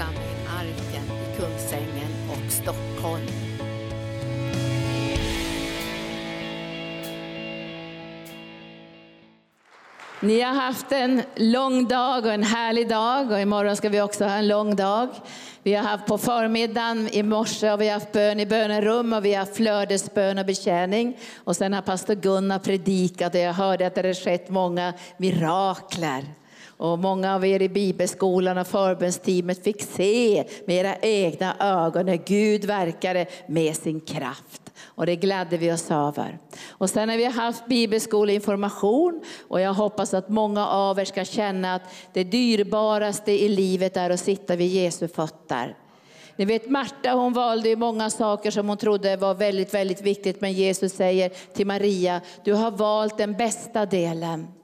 församling Arken i Kungsängen och Stockholm. Ni har haft en lång dag och en härlig dag och imorgon ska vi också ha en lång dag. Vi har haft på förmiddagen i morse och vi har haft bön i bönerum och vi har flödesbön och betjäning. Och sen har pastor Gunnar predikat och jag hörde att det har skett många mirakler. Och många av er i bibelskolan och förbönsteamet fick se med era egna ögon när Gud verkade med sin kraft. Och det glädde vi oss över. Och sen har vi haft bibelskoleinformation och jag hoppas att många av er ska känna att det dyrbaraste i livet är att sitta vid Jesu fötter. Ni vet Marta hon valde många saker som hon trodde var väldigt, väldigt viktigt. Men Jesus säger till Maria, du har valt den bästa delen.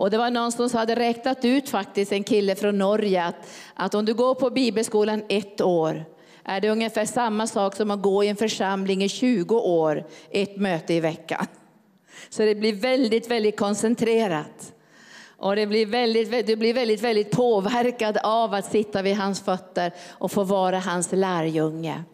Och det var någon som hade räknat ut faktiskt, en kille från Norge, att, att om du går på bibelskolan ett år, är det ungefär samma sak som att gå i en församling i 20 år, ett möte i veckan. Så det blir väldigt, väldigt koncentrerat. Och det blir väldigt, du blir väldigt, väldigt påverkad av att sitta vid hans fötter och få vara hans lärjunge.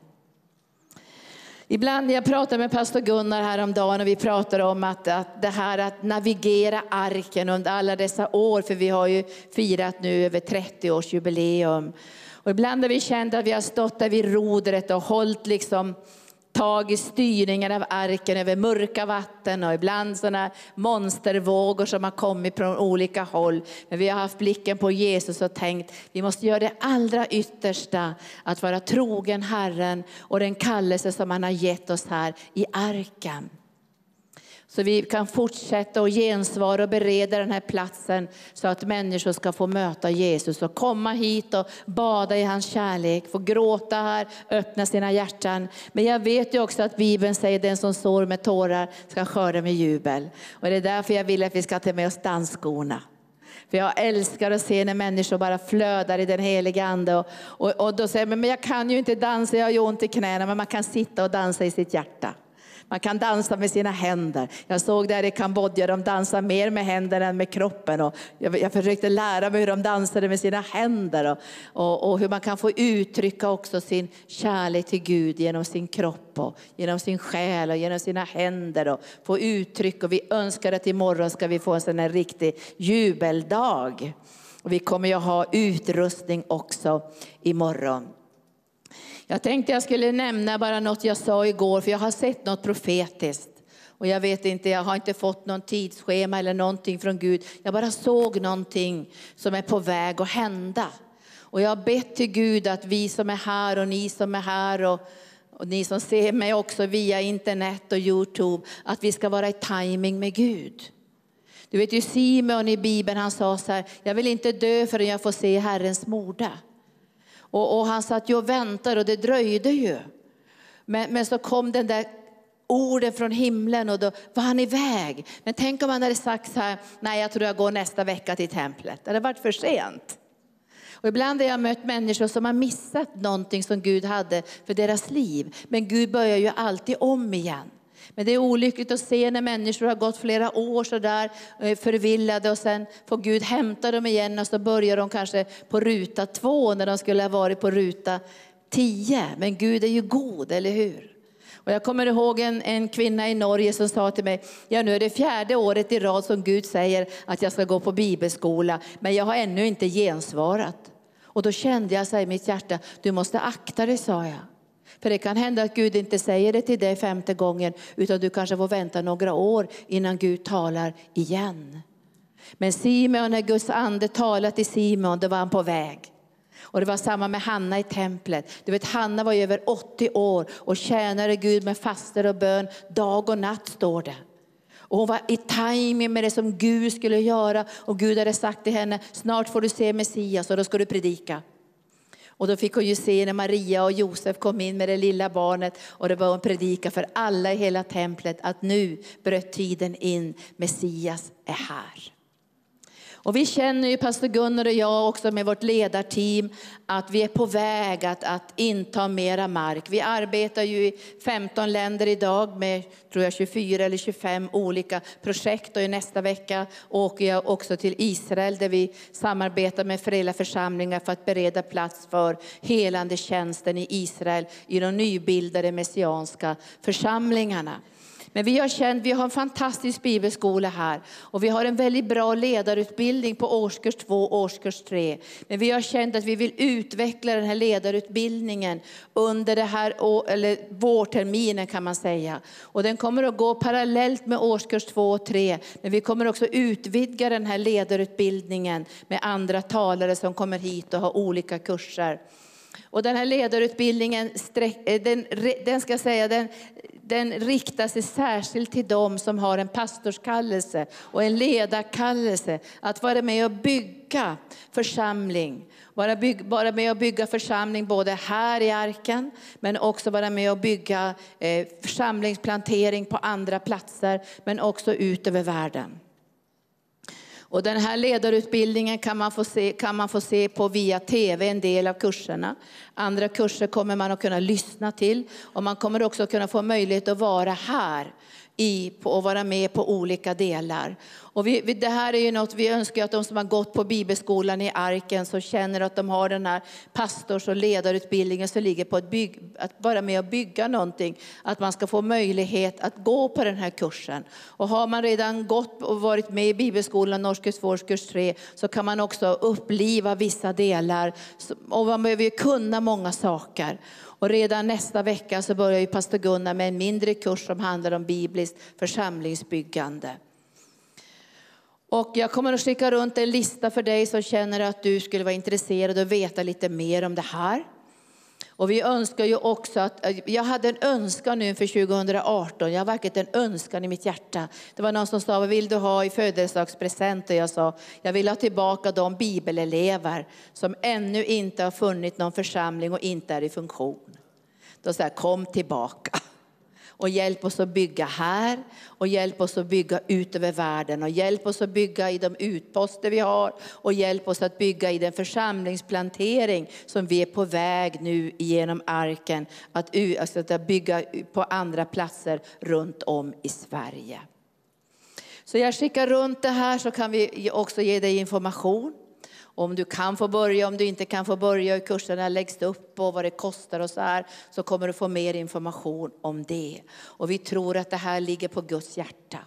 Ibland jag pratade med pastor Gunnar häromdagen och vi pratade om att, att det här att navigera arken under alla dessa år, för vi har ju firat nu över 30 års jubileum. Och ibland har vi känt att vi har stått där vid rodret och hållit liksom tag i styrningen av arken över mörka vatten och ibland sådana monstervågor som har kommit från olika håll. Men vi har haft blicken på Jesus och tänkt vi måste göra det allra yttersta att vara trogen Herren och den kallelse som han har gett oss här i arken. Så vi kan fortsätta och gensvara och bereda den här platsen så att människor ska få möta Jesus och komma hit och bada i hans kärlek, få gråta här, öppna sina hjärtan. Men jag vet ju också att Bibeln säger den som sår med tårar ska skörda med jubel. Och det är därför jag vill att vi ska ta med oss dansskorna. För jag älskar att se när människor bara flödar i den heliga Ande. Och, och, och då säger man, men jag kan ju inte dansa, jag har ju ont i knäna. Men man kan sitta och dansa i sitt hjärta. Man kan dansa med sina händer. Jag såg där i Kambodja, de dansar mer med händerna än med kroppen. Och jag, jag försökte lära mig hur de dansade med sina händer och, och, och, hur man kan få uttrycka också sin kärlek till Gud genom sin kropp och genom sin själ och genom sina händer. Och få uttryck och vi önskar att imorgon ska vi få en sån här riktig jubeldag. Och vi kommer ju ha utrustning också imorgon. Jag tänkte jag skulle nämna bara något jag sa igår, för jag har sett något profetiskt. Och jag vet inte, jag har inte fått någon tidsschema eller någonting från Gud. Jag bara såg någonting som är på väg att hända. Och jag har bett till Gud att vi som är här och ni som är här och, och ni som ser mig också via internet och Youtube, att vi ska vara i timing med Gud. Du vet ju Simon i Bibeln, han sa så här, jag vill inte dö förrän jag får se Herrens morda. Och, och han satt ju och väntade och det dröjde ju. Men, men så kom den där orden från himlen och då var han iväg. Men tänk om han hade sagt så här, nej jag tror jag går nästa vecka till templet. Det hade varit för sent. Och ibland har jag mött människor som har missat någonting som Gud hade för deras liv. Men Gud börjar ju alltid om igen. Men det är olyckligt att se när människor har gått flera år så där eh, förvillade och sen får Gud hämta dem igen och så börjar de kanske på ruta två när de skulle ha varit på ruta tio. Men Gud är ju god, eller hur? Och jag kommer ihåg en, en kvinna i Norge som sa till mig, ja nu är det fjärde året i rad som Gud säger att jag ska gå på bibelskola, men jag har ännu inte gensvarat. Och då kände jag sig i mitt hjärta, du måste akta dig sa jag. För det kan hända att Gud inte säger det till dig femte gången, utan du kanske får vänta några år innan Gud talar igen. Men Simon, när Guds ande talade till Simon, då var han på väg. Och det var samma med Hanna i templet. Du vet, Hanna var över 80 år och tjänade Gud med faster och bön dag och natt, står det. Och hon var i timing med det som Gud skulle göra. Och Gud hade sagt till henne, snart får du se Messias och då ska du predika. Och då fick hon ju se när Maria och Josef kom in med det lilla barnet och det var en predika för alla i hela templet att nu bröt tiden in, Messias är här. Och vi känner ju, pastor Gunnar och jag också med vårt ledarteam, att vi är på väg att, att inta mera mark. Vi arbetar ju i 15 länder idag med tror jag, 24 eller 25 olika projekt. Och i nästa vecka åker jag också till Israel där vi samarbetar med föräldraförsamlingar för att bereda plats för helande tjänsten i Israel i de nybildade messianska församlingarna. Men vi har känt, vi har en fantastisk bibelskola här och vi har en väldigt bra ledarutbildning på årskurs 2 och årskurs 3. Men vi har känt att vi vill utveckla den här ledarutbildningen under det här, eller vårterminen kan man säga. Och den kommer att gå parallellt med årskurs 2 och 3. Men vi kommer också utvidga den här ledarutbildningen med andra talare som kommer hit och har olika kurser. Och den här ledarutbildningen, eh, den, den ska säga, den den riktar sig särskilt till dem som har en pastorskallelse och en ledarkallelse. Att vara med och bygga församling. Vara, bygg, vara med och bygga församling både här i arken men också vara med och bygga eh, församlingsplantering på andra platser men också ut över världen. Och den här ledarutbildningen kan man, få se, kan man få se på via tv, en del av kurserna. Andra kurser kommer man att kunna lyssna till. Och man kommer också kunna få möjlighet att vara här i, på, och vara med på olika delar. Och vi, vi, det här är ju något vi önskar att de som har gått på bibelskolan i Arken, så känner att de har den här pastors och ledarutbildningen som ligger på att, bygg, att vara med och bygga någonting, att man ska få möjlighet att gå på den här kursen. Och har man redan gått och varit med i bibelskolan årskurs 2, årskurs 3, så kan man också uppliva vissa delar. Och man behöver ju kunna många saker. Och redan nästa vecka så börjar ju pastor Gunnar med en mindre kurs som handlar om bibliskt församlingsbyggande. Och jag kommer att skicka runt en lista för dig som känner att du skulle vara intresserad och veta lite mer om det här. Och vi önskar ju också att, eh, jag hade en önskan nu för 2018, jag har verkligen en önskan i mitt hjärta. Det var någon som sa, vad vill du ha i födelsedagspresent? Och jag sa, jag vill ha tillbaka de bibelelever som ännu inte har funnit någon församling och inte är i funktion. Då sa jag, kom tillbaka och hjälp oss att bygga här och hjälp oss att bygga ut över världen och hjälp oss att bygga i de utposter vi har och hjälp oss att bygga i den församlingsplantering som vi är på väg nu genom arken att, alltså att bygga på andra platser runt om i Sverige. Så jag skickar runt det här så kan vi också ge dig information. Om du kan få börja, om du inte kan få börja, hur kurserna läggs upp och vad det kostar och så här, så kommer du få mer information om det. Och vi tror att det här ligger på Guds hjärta.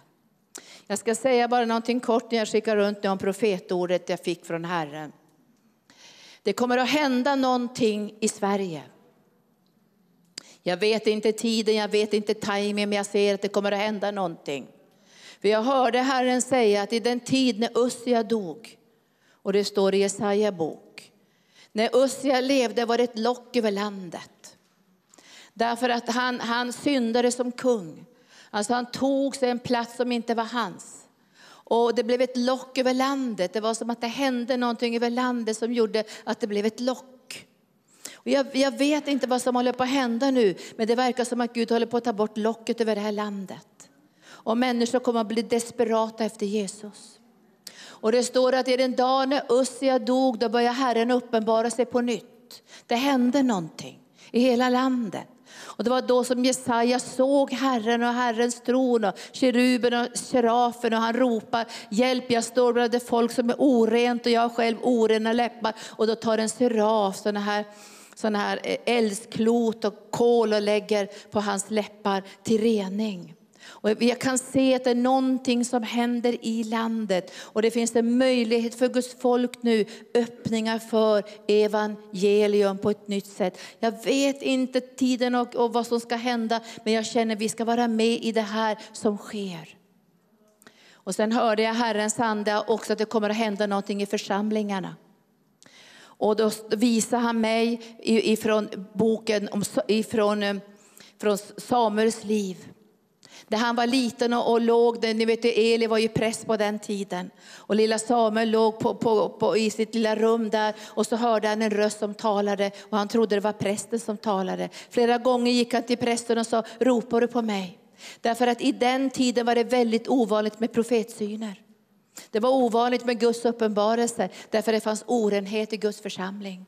Jag ska säga bara någonting kort när jag skickar runt om profetordet jag fick från Herren. Det kommer att hända någonting i Sverige. Jag vet inte tiden, jag vet inte tajmingen, men jag ser att det kommer att hända någonting. För jag hörde Herren säga att i den tid när Ussia dog, och det står i Jesaja bok. När Ussia levde var det ett lock över landet. Därför att han, han syndade som kung. Alltså han tog sig en plats som inte var hans. Och det blev ett lock över landet. Det var som att det hände någonting över landet som gjorde att det blev ett lock. Och jag, jag vet inte vad som håller på att hända nu, men det verkar som att Gud håller på att ta bort locket över det här landet. Och människor kommer att bli desperata efter Jesus. Och det står att i den dag när Ussia dog, då började Herren uppenbara sig på nytt. Det hände någonting i hela landet. Och det var då som Jesaja såg Herren och Herrens tron och keruben och serafen och han ropar hjälp jag står bland det folk som är orent och jag har själv orena läppar. Och då tar en seraf sådana här sådana här eh, eldsklot och kol och lägger på hans läppar till rening. Och jag kan se att det är någonting som händer i landet. Och det finns en möjlighet för Guds folk nu, öppningar för evangelium på ett nytt sätt. Jag vet inte tiden och, och vad som ska hända, men jag känner att vi ska vara med i det här som sker. Och sen hörde jag Herrens ande också att det kommer att hända någonting i församlingarna. Och då visade han mig ifrån boken ifrån, eh, från Samuels liv. Där han var liten och, och låg, ni vet Eli var ju präst på den tiden. Och lilla Samuel låg på, på, på, i sitt lilla rum där och så hörde han en röst som talade och han trodde det var prästen som talade. Flera gånger gick han till prästen och sa, ropar du på mig? Därför att i den tiden var det väldigt ovanligt med profetsyner. Det var ovanligt med Guds uppenbarelse därför det fanns orenhet i Guds församling.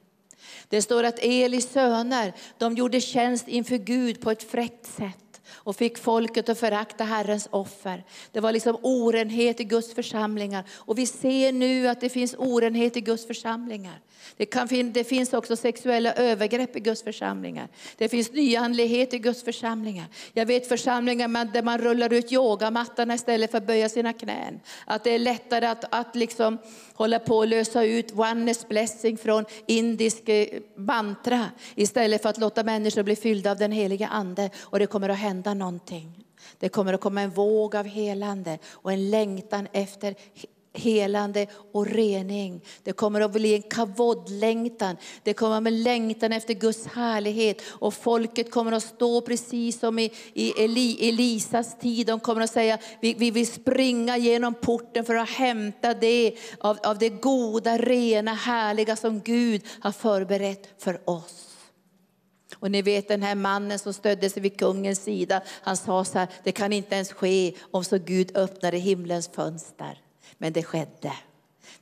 Det står att Elis söner de gjorde tjänst inför Gud på ett fräckt sätt och fick folket att förakta Herrens offer. Det var liksom orenhet i Guds församlingar. Och vi ser nu att det finns orenhet i Guds församlingar. Det, kan, det finns också sexuella övergrepp i Guds församlingar. Det finns nyandlighet i Guds församlingar. Jag vet församlingar där man rullar ut yogamattorna istället för att böja sina knän. Att det är lättare att, att liksom hålla på och lösa ut oneness blessing från indisk eh, mantra istället för att låta människor bli fyllda av den heliga ande. Och det kommer att hända någonting. Det kommer att komma en våg av helande och en längtan efter helande och rening. Det kommer att bli en kavodlängtan. Det kommer att bli längtan efter Guds härlighet. Och folket kommer att stå precis som i, i Eli, Elisas tid. De kommer att säga, vi, vi vill springa genom porten för att hämta det av, av det goda, rena, härliga som Gud har förberett för oss. Och ni vet den här mannen som stödde sig vid kungens sida, han sa så här, det kan inte ens ske om så Gud öppnade himlens fönster. Men det skedde.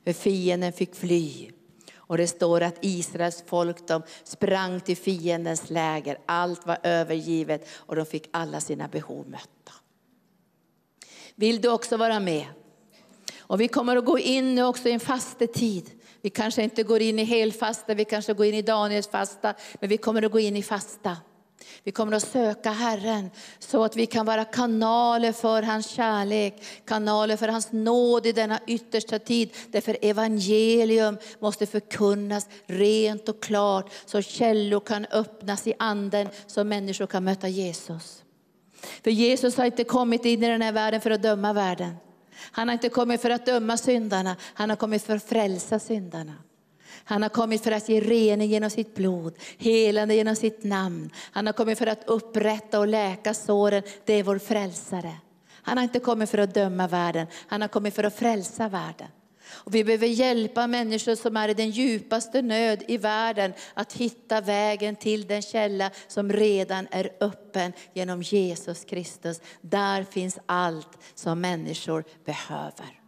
För fienden fick fly. Och det står att Israels folk de sprang till fiendens läger. Allt var övergivet och de fick alla sina behov mötta. Vill du också vara med? Och vi kommer att gå in nu också i en fastetid. Vi kanske inte går in i helfasta, vi kanske går in i Daniels fasta, men vi kommer att gå in i fasta. Vi kommer att söka Herren så att vi kan vara kanaler för hans kärlek, kanaler för hans nåd i denna yttersta tid. Därför evangelium måste förkunnas rent och klart så källor kan öppnas i anden så människor kan möta Jesus. För Jesus har inte kommit in i den här världen för att döma världen. Han har inte kommit för att döma syndarna, han har kommit för att frälsa syndarna. Han har kommit för att ge rening genom sitt blod, helande genom sitt namn. Han har kommit för att upprätta och läka såren. Det är vår frälsare. Han har inte kommit för att döma världen, han har kommit för att frälsa världen. Och vi behöver hjälpa människor som är i den djupaste nöd i världen att hitta vägen till den källa som redan är öppen genom Jesus Kristus. Där finns allt som människor behöver.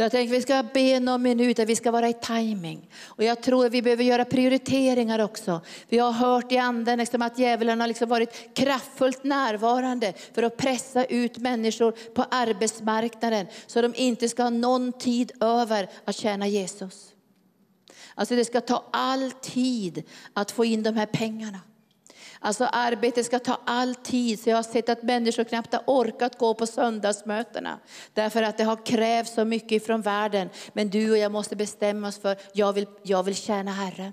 Jag tänker vi ska be någon minut, vi ska vara i timing. Och jag tror att vi behöver göra prioriteringar också. Vi har hört i anden liksom att djävulen har liksom varit kraftfullt närvarande för att pressa ut människor på arbetsmarknaden så de inte ska ha någon tid över att tjäna Jesus. Alltså det ska ta all tid att få in de här pengarna. Alltså arbetet ska ta all tid, så jag har sett att människor knappt har orkat gå på söndagsmötena. Därför att det har krävts så mycket från världen. Men du och jag måste bestämma oss för, jag vill, jag vill tjäna Herren.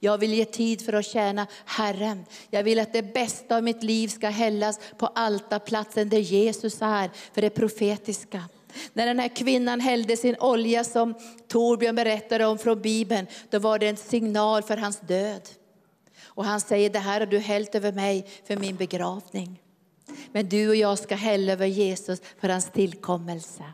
Jag vill ge tid för att tjäna Herren. Jag vill att det bästa av mitt liv ska hällas på altarplatsen där Jesus är, för det profetiska. När den här kvinnan hällde sin olja som Torbjörn berättade om från Bibeln, då var det en signal för hans död. Och han säger, det här har du hällt över mig för min begravning. Men du och jag ska hälla över Jesus för hans tillkommelse.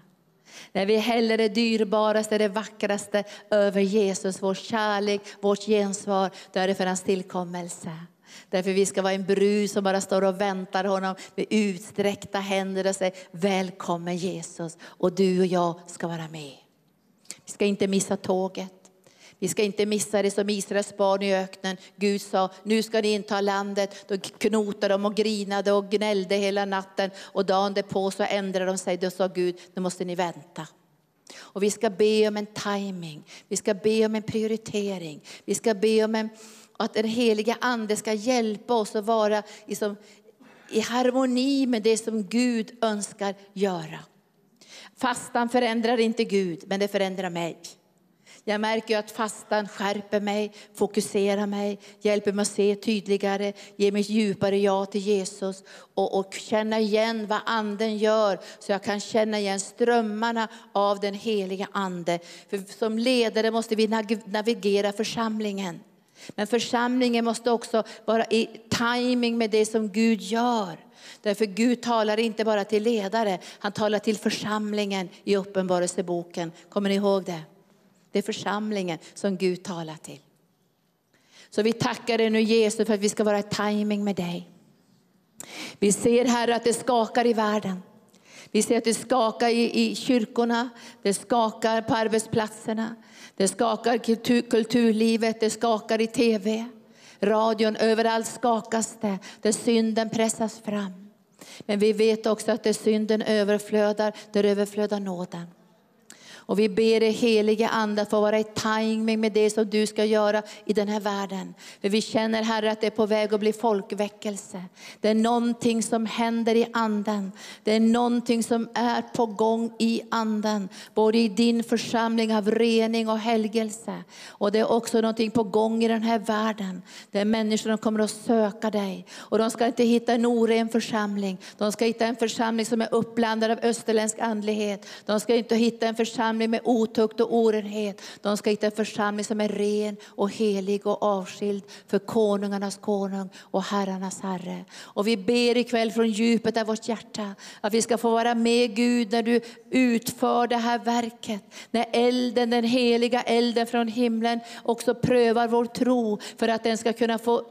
När vi häller det dyrbaraste, det vackraste över Jesus, vår kärlek, vårt gensvar, då är det för hans tillkommelse. Därför vi ska vara en brud som bara står och väntar honom med utsträckta händer och säger välkommen Jesus. Och du och jag ska vara med. Vi ska inte missa tåget. Vi ska inte missa det som Israels barn i öknen. Gud sa, nu ska ni inta landet. Då knotade de och grinade och gnällde hela natten. Och dagen därpå så ändrade de sig. Då sa Gud, nu måste ni vänta. Och vi ska be om en timing. Vi ska be om en prioritering. Vi ska be om en, att den heliga ande ska hjälpa oss att vara liksom, i harmoni med det som Gud önskar göra. Fastan förändrar inte Gud, men det förändrar mig. Jag märker att fastan skärper mig, fokuserar mig, hjälper mig att se tydligare, ger mig djupare ja till Jesus och, och känna igen vad anden gör så jag kan känna igen strömmarna av den heliga ande. För som ledare måste vi navigera församlingen. Men församlingen måste också vara i timing med det som Gud gör. Därför Gud talar inte bara till ledare, han talar till församlingen i Uppenbarelseboken. Kommer ni ihåg det? Det är församlingen som Gud talar till. Så vi tackar dig nu Jesus för att vi ska vara i timing med dig. Vi ser Herre att det skakar i världen. Vi ser att det skakar i, i kyrkorna, det skakar på arbetsplatserna, det skakar kultur, kulturlivet, det skakar i tv, radion, överallt skakas det, där synden pressas fram. Men vi vet också att där synden överflödar, där överflödar nåden. Och vi ber dig helige Ande att få vara i timing med det som du ska göra i den här världen. För vi känner Herre att det är på väg att bli folkväckelse. Det är någonting som händer i anden. Det är någonting som är på gång i anden. Både i din församling av rening och helgelse. Och det är också någonting på gång i den här världen. Där människorna kommer att söka dig. Och de ska inte hitta en oren församling. De ska hitta en församling som är uppblandad av österländsk andlighet. De ska inte hitta en församling församling med otukt och orenhet. De ska hitta en församling som är ren och helig och avskild för konungarnas konung och herrarnas herre. Och vi ber ikväll från djupet av vårt hjärta att vi ska få vara med Gud när du utför det här verket. När elden, den heliga elden från himlen också prövar vår tro för att den ska kunna få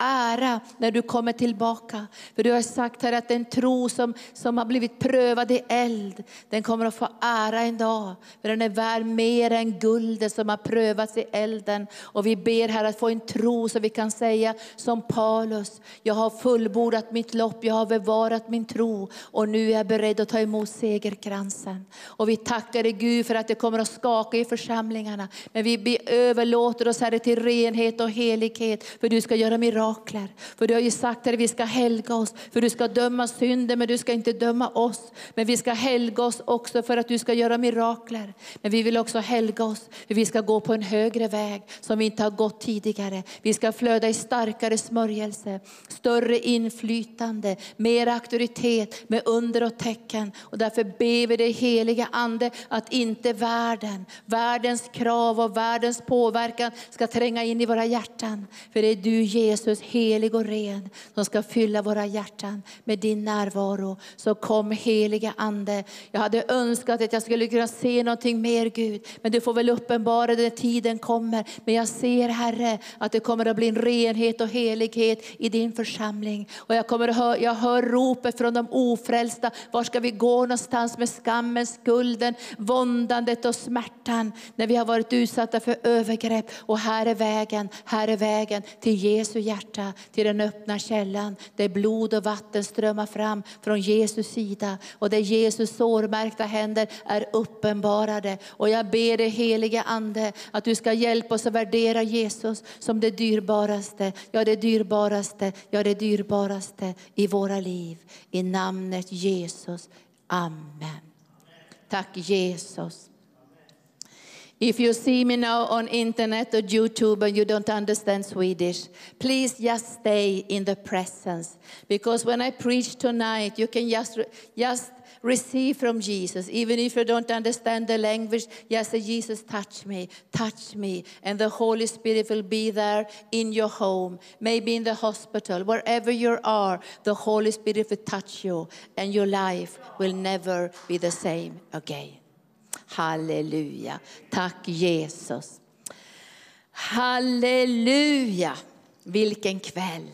ära när du kommer tillbaka. För du har sagt här att den tro som, som har blivit prövad i eld, den kommer att få ära en dag. För den är värd mer än guldet som har prövats i elden. Och vi ber här att få en tro så vi kan säga som Paulus, jag har fullbordat mitt lopp, jag har bevarat min tro och nu är jag beredd att ta emot segerkransen. Och vi tackar dig Gud för att det kommer att skaka i församlingarna. Men vi överlåter oss Herre till renhet och helighet, för du ska göra mirakel mirakler. För du har ju sagt att vi ska helga oss, för du ska döma synden men du ska inte döma oss. Men vi ska helga oss också för att du ska göra mirakler. Men vi vill också helga oss, för vi ska gå på en högre väg som vi inte har gått tidigare. Vi ska flöda i starkare smörjelse, större inflytande, mer auktoritet med under och tecken. Och därför ber vi dig heliga Ande att inte världen, världens krav och världens påverkan ska tränga in i våra hjärtan. För det är du Jesus helig och ren som ska fylla våra hjärtan med din närvaro. Så kom heliga Ande. Jag hade önskat att jag skulle kunna se någonting mer Gud, men du får väl uppenbara det när tiden kommer. Men jag ser Herre att det kommer att bli en renhet och helighet i din församling. Och jag, kommer att hör, jag hör ropet från de ofrälsta. Var ska vi gå någonstans med skammen, skulden, våndandet och smärtan när vi har varit utsatta för övergrepp. Och här är vägen, här är vägen till Jesu hjärta hjärta till den öppna källan där blod och vatten strömmar fram från Jesus sida och där Jesus sårmärkta händer är uppenbarade. Och jag ber dig helige Ande att du ska hjälpa oss att värdera Jesus som det dyrbaraste, ja det dyrbaraste, ja det dyrbaraste i våra liv. I namnet Jesus. Amen. Tack Jesus. If you see me now on internet or YouTube and you don't understand Swedish, please just stay in the presence. Because when I preach tonight, you can just, just receive from Jesus. Even if you don't understand the language, just say, Jesus, touch me, touch me. And the Holy Spirit will be there in your home, maybe in the hospital, wherever you are, the Holy Spirit will touch you and your life will never be the same again. Halleluja. Tack Jesus. Halleluja. Vilken kväll.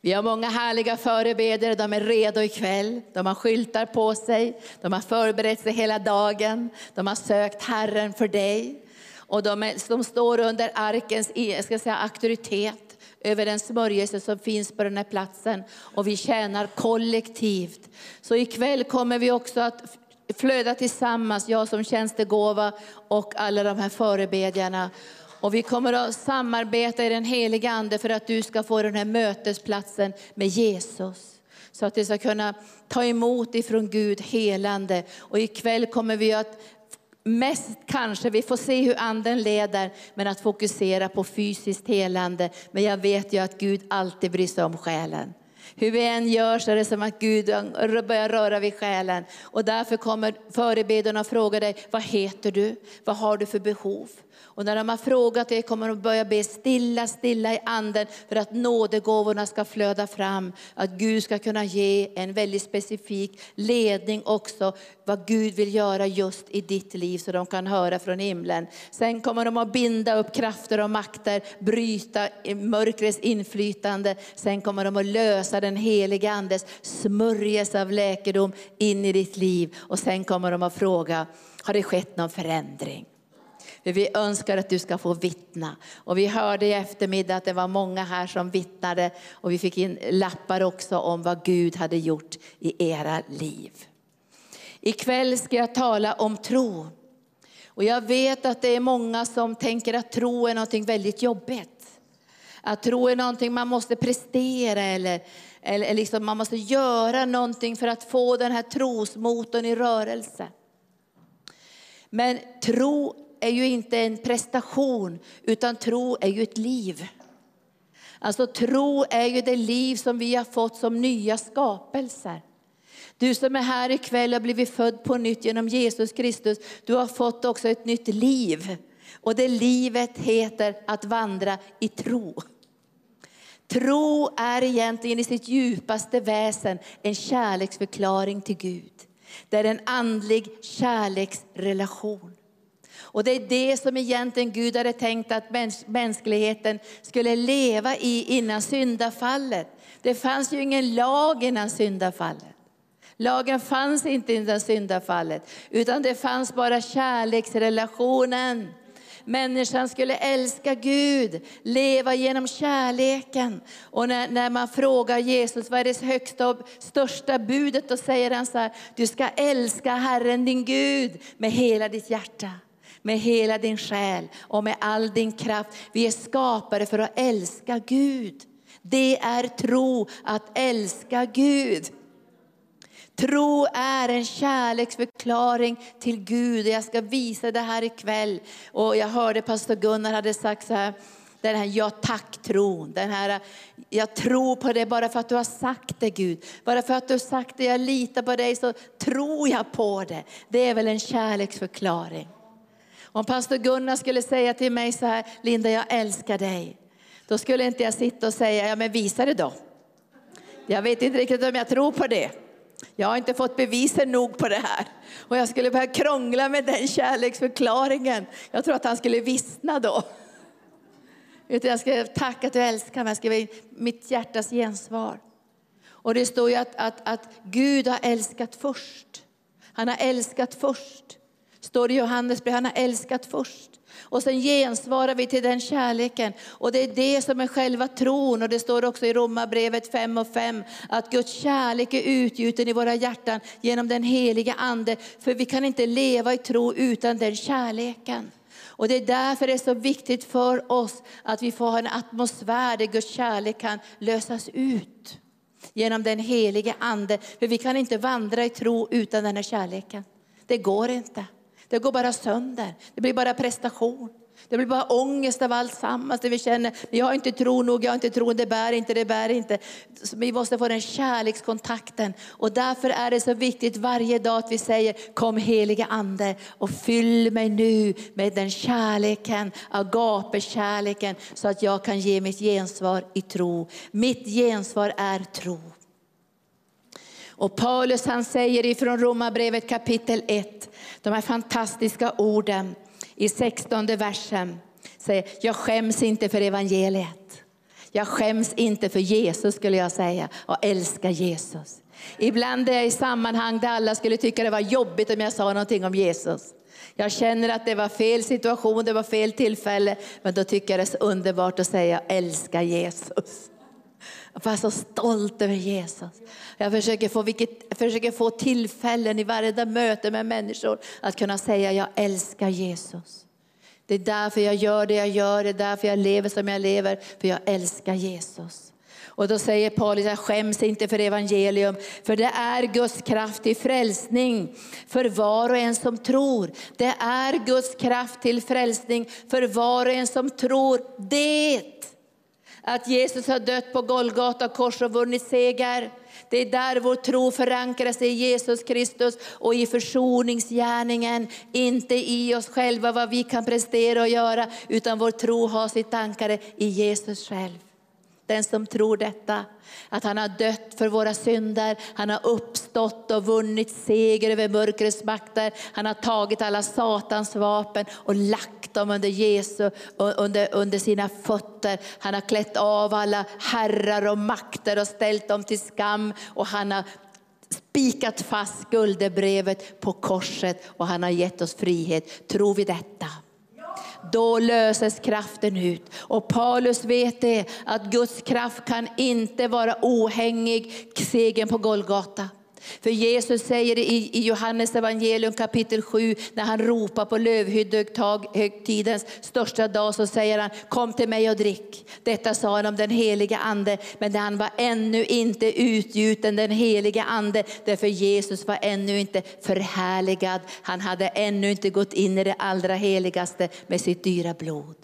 Vi har många härliga förebedjare, de är redo ikväll. De har skyltar på sig, de har förberett sig hela dagen. De har sökt Herren för dig. Och de, är, de står under arkens e- jag ska säga, auktoritet över den smörjelse som finns på den här platsen. Och vi tjänar kollektivt. Så ikväll kommer vi också att flöda tillsammans, jag som tjänstegåva och alla de här förebedjarna. Och vi kommer att samarbeta i den heliga Ande för att du ska få den här mötesplatsen med Jesus. Så att du ska kunna ta emot ifrån Gud helande. Och ikväll kommer vi att mest kanske, vi får se hur anden leder, men att fokusera på fysiskt helande. Men jag vet ju att Gud alltid bryr sig om själen. Hur vi än gör så är det som att Gud börjar röra vid själen. Och därför kommer förebedjarna och frågar dig, vad heter du? Vad har du för behov? Och när de har frågat det kommer de börja be stilla, stilla i anden för att nådegåvorna ska flöda fram. Att Gud ska kunna ge en väldigt specifik ledning också vad Gud vill göra just i ditt liv så de kan höra från himlen. Sen kommer de att binda upp krafter och makter, bryta mörkrets inflytande. Sen kommer de att lösa den helige Andes smörjelse av läkedom in i ditt liv. Och sen kommer de att fråga, har det skett någon förändring? Vi önskar att du ska få vittna. Och vi hörde i eftermiddag att det var många här som vittnade och vi fick in lappar också om vad Gud hade gjort i era liv. Ikväll ska jag tala om tro. Och jag vet att det är många som tänker att tro är något väldigt jobbigt. Att tro är någonting man måste prestera eller, eller liksom man måste göra någonting för att få den här trosmotorn i rörelse. Men tro är ju inte en prestation, utan tro är ju ett liv. Alltså tro är ju det liv som vi har fått som nya skapelser. Du som är här ikväll har blivit född på nytt genom Jesus Kristus. Du har fått också ett nytt liv. Och det livet heter att vandra i tro. Tro är egentligen i sitt djupaste väsen en kärleksförklaring till Gud. Det är en andlig kärleksrelation. Och det är det som egentligen Gud hade tänkt att mänskligheten skulle leva i innan syndafallet. Det fanns ju ingen lag innan syndafallet. Lagen fanns inte innan syndafallet, utan det fanns bara kärleksrelationen. Människan skulle älska Gud, leva genom kärleken. Och när, när man frågar Jesus vad är det högsta och största budet, då säger han så här, du ska älska Herren din Gud med hela ditt hjärta med hela din själ och med all din kraft. Vi är skapade för att älska Gud. Det är tro, att älska Gud. Tro är en kärleksförklaring till Gud. Jag ska visa det här ikväll. Och jag hörde pastor Gunnar hade sagt så här, den här ja tack-tron. Den här, jag tror på dig bara för att du har sagt det Gud. Bara för att du har sagt det, jag litar på dig så tror jag på det. Det är väl en kärleksförklaring. Om pastor Gunnar skulle säga till mig så här, Linda jag älskar dig. Då skulle inte jag sitta och säga, ja men visa det då. Jag vet inte riktigt om jag tror på det. Jag har inte fått bevisen nog på det här. Och jag skulle börja krångla med den kärleksförklaringen. Jag tror att han skulle vissna då. Jag skulle tacka att du älskar mig, jag ska mitt hjärtas gensvar. Och det står ju att, att, att Gud har älskat först. Han har älskat först. Står det i Johannesbrevet, han har älskat först. Och sen gensvarar vi till den kärleken. Och det är det som är själva tron. Och det står också i Romarbrevet 5 och 5 att Guds kärlek är utgjuten i våra hjärtan genom den heliga Ande. För vi kan inte leva i tro utan den kärleken. Och det är därför det är så viktigt för oss att vi får ha en atmosfär där Guds kärlek kan lösas ut. Genom den helige Ande. För vi kan inte vandra i tro utan den här kärleken. Det går inte. Det går bara sönder. Det blir bara prestation. Det blir bara ångest av allt sammans. Det vi känner, jag har inte tro nog, jag har inte tro, det bär inte, det bär inte. Så vi måste få den kärlekskontakten. Och därför är det så viktigt varje dag att vi säger, kom helige Ande och fyll mig nu med den kärleken, agape-kärleken, så att jag kan ge mitt gensvar i tro. Mitt gensvar är tro. Och Paulus han säger ifrån Romarbrevet kapitel 1, de här fantastiska orden i 16 versen. Säger, jag skäms inte för evangeliet. Jag skäms inte för Jesus skulle jag säga och älskar Jesus. Ibland är jag i sammanhang där alla skulle tycka det var jobbigt om jag sa någonting om Jesus. Jag känner att det var fel situation, det var fel tillfälle, men då tycker jag det är så underbart att säga jag älskar Jesus. Jag är så stolt över Jesus. Jag försöker få, vilket, försöker få tillfällen i varje möte med människor att kunna säga jag älskar Jesus. Det är därför jag gör det jag gör, det är därför jag lever som jag lever, för jag älskar Jesus. Och då säger Paulus, jag skäms inte för evangelium, för det är Guds kraft till frälsning för var och en som tror. Det är Guds kraft till frälsning för var och en som tror det. Att Jesus har dött på Golgata kors och vunnit seger. Det är där vår tro förankras i Jesus Kristus och i försoningsgärningen. Inte i oss själva vad vi kan prestera och göra, utan vår tro har sitt ankare i Jesus själv. Den som tror detta, att han har dött för våra synder, han har uppstått och vunnit seger över mörkrets makter. Han har tagit alla Satans vapen och lagt dem under Jesu, under, under sina fötter. Han har klätt av alla herrar och makter och ställt dem till skam. Och han har spikat fast skuldebrevet på korset och han har gett oss frihet. Tror vi detta? Då löses kraften ut. Och Paulus vet det, att Guds kraft kan inte vara ohängig segern på Golgata. För Jesus säger i Johannes evangelium kapitel 7, när han ropar på lövhyddehögtidens största dag, så säger han, kom till mig och drick. Detta sa han om den heliga ande, men han var ännu inte utgjuten, den heliga ande, därför Jesus var ännu inte förhärligad. Han hade ännu inte gått in i det allra heligaste med sitt dyra blod.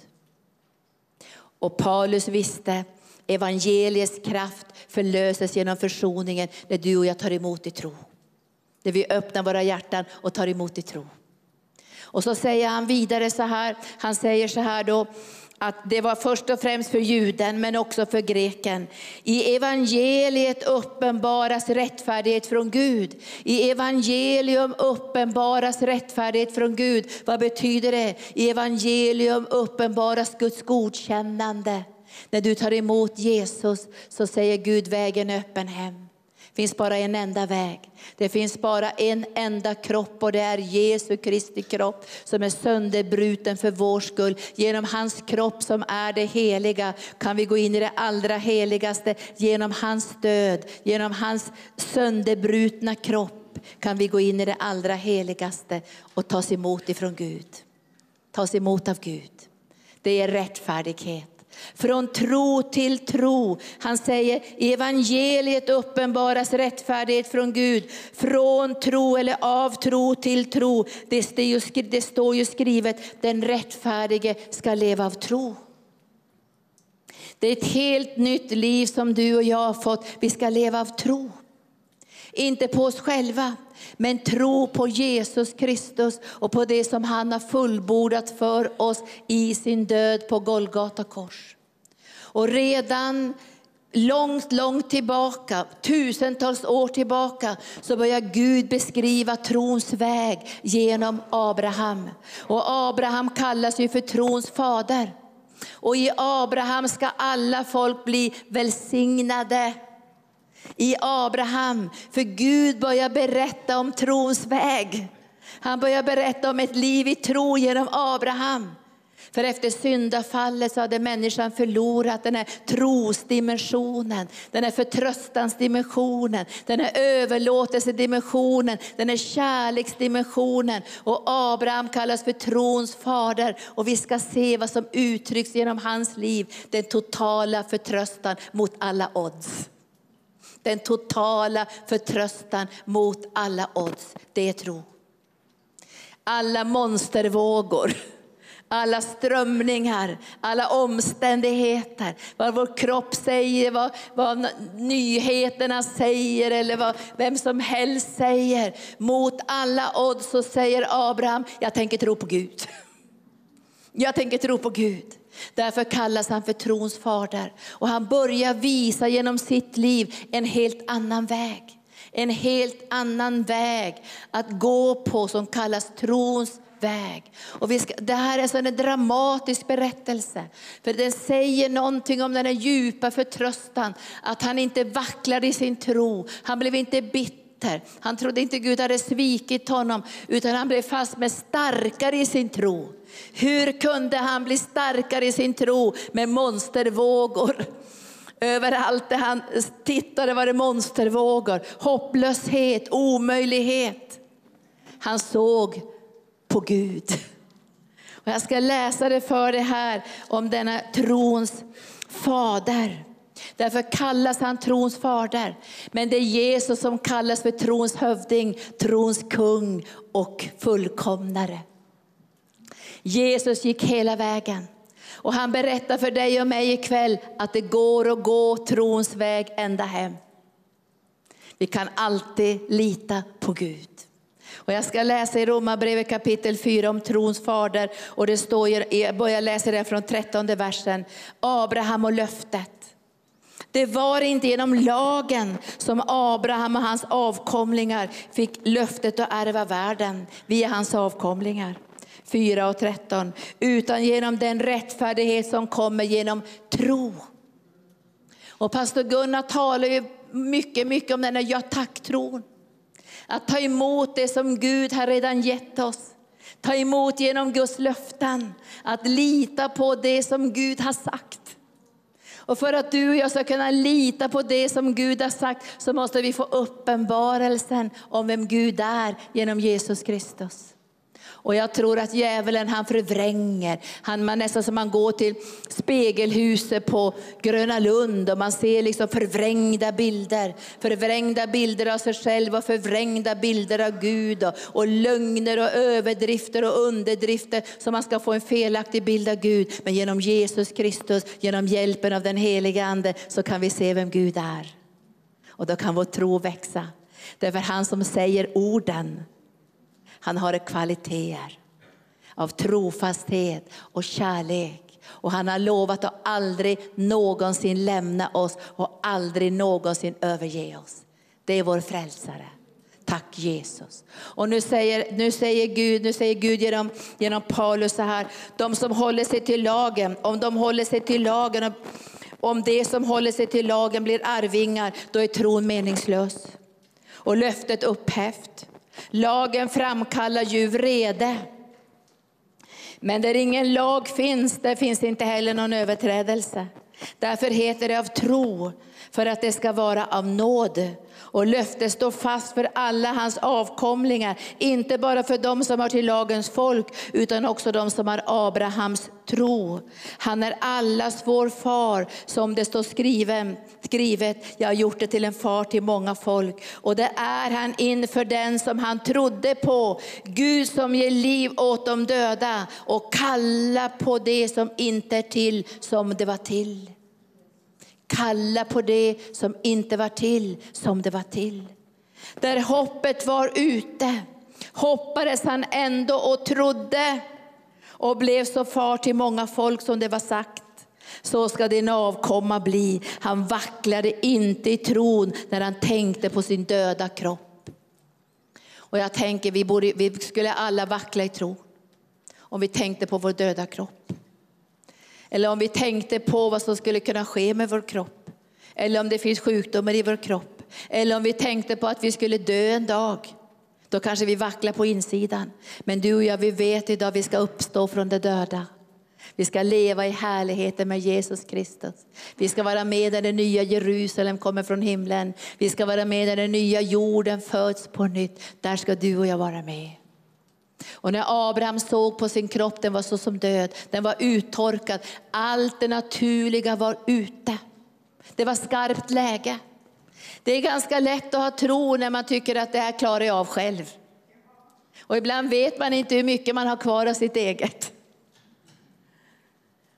Och Paulus visste Evangeliets kraft förlöses genom försoningen när du och jag tar emot i tro. När vi öppnar våra hjärtan och tar emot i tro. Och så säger han vidare så här, han säger så här då, att det var först och främst för juden men också för greken. I evangeliet uppenbaras rättfärdighet från Gud. I evangelium uppenbaras rättfärdighet från Gud. Vad betyder det? I evangelium uppenbaras Guds godkännande. När du tar emot Jesus så säger Gud vägen är öppen hem. Det finns bara en enda väg. Det finns bara en enda kropp och det är Jesu Kristi kropp som är sönderbruten för vår skull. Genom hans kropp som är det heliga kan vi gå in i det allra heligaste. Genom hans död, genom hans sönderbrutna kropp kan vi gå in i det allra heligaste och tas emot ifrån Gud. Tas emot av Gud. Det är rättfärdighet. Från tro till tro. Han säger i evangeliet uppenbaras rättfärdighet från Gud. Från tro eller av tro till tro. Det står ju skrivet, den rättfärdige ska leva av tro. Det är ett helt nytt liv som du och jag har fått. Vi ska leva av tro. Inte på oss själva, men tro på Jesus Kristus och på det som han har fullbordat för oss i sin död på Golgata kors. Och redan långt, långt tillbaka, tusentals år tillbaka, så börjar Gud beskriva trons väg genom Abraham. Och Abraham kallas ju för trons fader. Och i Abraham ska alla folk bli välsignade i Abraham. För Gud börjar berätta om trons väg. Han börjar berätta om ett liv i tro genom Abraham. För efter syndafallet så hade människan förlorat den här trosdimensionen, den här förtröstansdimensionen, den här överlåtelsedimensionen, den här kärleksdimensionen. Och Abraham kallas för trons fader och vi ska se vad som uttrycks genom hans liv, den totala förtröstan mot alla odds. Den totala förtröstan mot alla odds, det är tro. Alla monstervågor, alla strömningar, alla omständigheter, vad vår kropp säger, vad, vad nyheterna säger eller vad vem som helst säger. Mot alla odds så säger Abraham, jag tänker tro på Gud. Jag tänker tro på Gud. Därför kallas han för trons fader. Och han börjar visa genom sitt liv en helt annan väg. En helt annan väg att gå på som kallas trons väg. Och vi ska, det här är en dramatisk berättelse. För den säger någonting om den här djupa förtröstan. Att han inte vacklade i sin tro. Han blev inte bitter. Han trodde inte Gud hade svikit honom. Utan han blev fast med starkare i sin tro. Hur kunde han bli starkare i sin tro med monstervågor? Överallt där han tittade var det monstervågor, hopplöshet, omöjlighet. Han såg på Gud. Och jag ska läsa det för dig här om denna trons fader. Därför kallas han trons fader. Men det är Jesus som kallas för trons hövding, trons kung och fullkomnare. Jesus gick hela vägen. Och han berättar för dig och mig ikväll att det går att gå trons väg ända hem. Vi kan alltid lita på Gud. Och jag ska läsa i Romarbrevet kapitel 4 om trons fader. Och det står, jag börjar läsa det från 13 versen. Abraham och löftet. Det var inte genom lagen som Abraham och hans avkomlingar fick löftet att ärva världen. via hans avkomlingar. 4 och 13. Utan genom den rättfärdighet som kommer genom tro. Och pastor Gunnar talar ju mycket, mycket om den här ja tack-tron. Att ta emot det som Gud har redan gett oss. Ta emot genom Guds löften. Att lita på det som Gud har sagt. Och för att du och jag ska kunna lita på det som Gud har sagt så måste vi få uppenbarelsen om vem Gud är genom Jesus Kristus. Och jag tror att djävulen han förvränger. Han, man nästan som man går till spegelhuset på Gröna Lund och man ser liksom förvrängda bilder. Förvrängda bilder av sig själv och förvrängda bilder av Gud. Och, och lögner och överdrifter och underdrifter så man ska få en felaktig bild av Gud. Men genom Jesus Kristus, genom hjälpen av den heliga Ande så kan vi se vem Gud är. Och då kan vår tro växa. Det är för han som säger orden han har kvaliteter av trofasthet och kärlek. Och han har lovat att aldrig någonsin lämna oss och aldrig någonsin överge oss. Det är vår frälsare. Tack Jesus. Och nu säger, nu säger Gud, nu säger Gud genom, genom Paulus så här, de som håller sig till lagen, om de håller sig till lagen, om det som håller sig till lagen blir arvingar, då är tron meningslös. Och löftet upphävt. Lagen framkallar ju vrede. Men där ingen lag finns, där finns inte heller någon överträdelse. Därför heter det av tro, för att det ska vara av nåd. Och löftet står fast för alla hans avkomlingar, inte bara för dem som hör till lagens folk, utan också de som har Abrahams tro. Han är allas vår far, som det står skriven, skrivet, jag har gjort det till en far till många folk. Och det är han inför den som han trodde på, Gud som ger liv åt de döda och kalla på det som inte är till som det var till. Kalla på det som inte var till som det var till. Där hoppet var ute hoppades han ändå och trodde och blev så far till många folk som det var sagt. Så ska din avkomma bli. Han vacklade inte i tron när han tänkte på sin döda kropp. Och jag tänker vi, borde, vi skulle alla vackla i tro om vi tänkte på vår döda kropp. Eller om vi tänkte på vad som skulle kunna ske med vår kropp. Eller om det finns sjukdomar i vår kropp. Eller om vi tänkte på att vi skulle dö en dag. Då kanske vi vacklar på insidan. Men du och jag, vi vet idag att vi ska uppstå från de döda. Vi ska leva i härligheten med Jesus Kristus. Vi ska vara med när det nya Jerusalem kommer från himlen. Vi ska vara med när den nya jorden föds på nytt. Där ska du och jag vara med. Och när Abraham såg på sin kropp, den var så som död, den var uttorkad. Allt det naturliga var ute. Det var skarpt läge. Det är ganska lätt att ha tro när man tycker att det här klarar jag av själv. Och ibland vet man inte hur mycket man har kvar av sitt eget.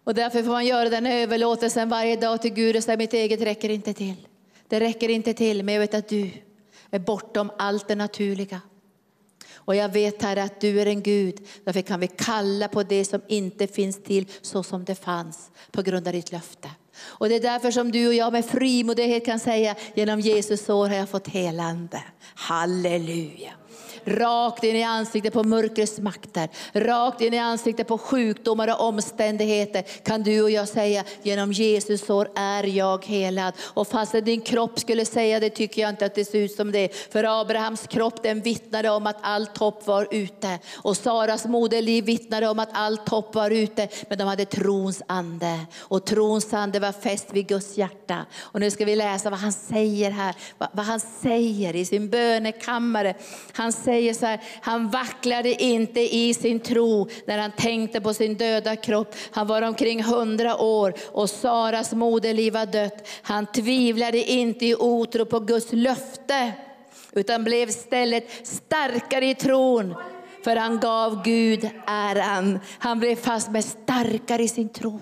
Och därför får man göra den överlåtelsen varje dag till Gud och säga mitt eget räcker inte till. Det räcker inte till, men jag vet att du är bortom allt det naturliga. Och jag vet Herre att du är en Gud, därför kan vi kalla på det som inte finns till så som det fanns på grund av ditt löfte. Och det är därför som du och jag med frimodighet kan säga genom Jesus år har jag fått helande. Halleluja rakt in i ansiktet på mörkrets makter, rakt in i ansiktet på sjukdomar och omständigheter kan du och jag säga genom Jesus sår är jag helad. Och fastän din kropp skulle säga det tycker jag inte att det ser ut som det. För Abrahams kropp den vittnade om att allt hopp var ute. Och Saras moderliv vittnade om att allt hopp var ute. Men de hade trons ande. Och trons ande var fäst vid Guds hjärta. Och nu ska vi läsa vad han säger här. Vad han säger i sin bönekammare. Han säger säger så här, han vacklade inte i sin tro när han tänkte på sin döda kropp. Han var omkring hundra år och Saras moderliv var dött. Han tvivlade inte i otro på Guds löfte utan blev istället starkare i tron för han gav Gud äran. Han blev fast med starkare i sin tro.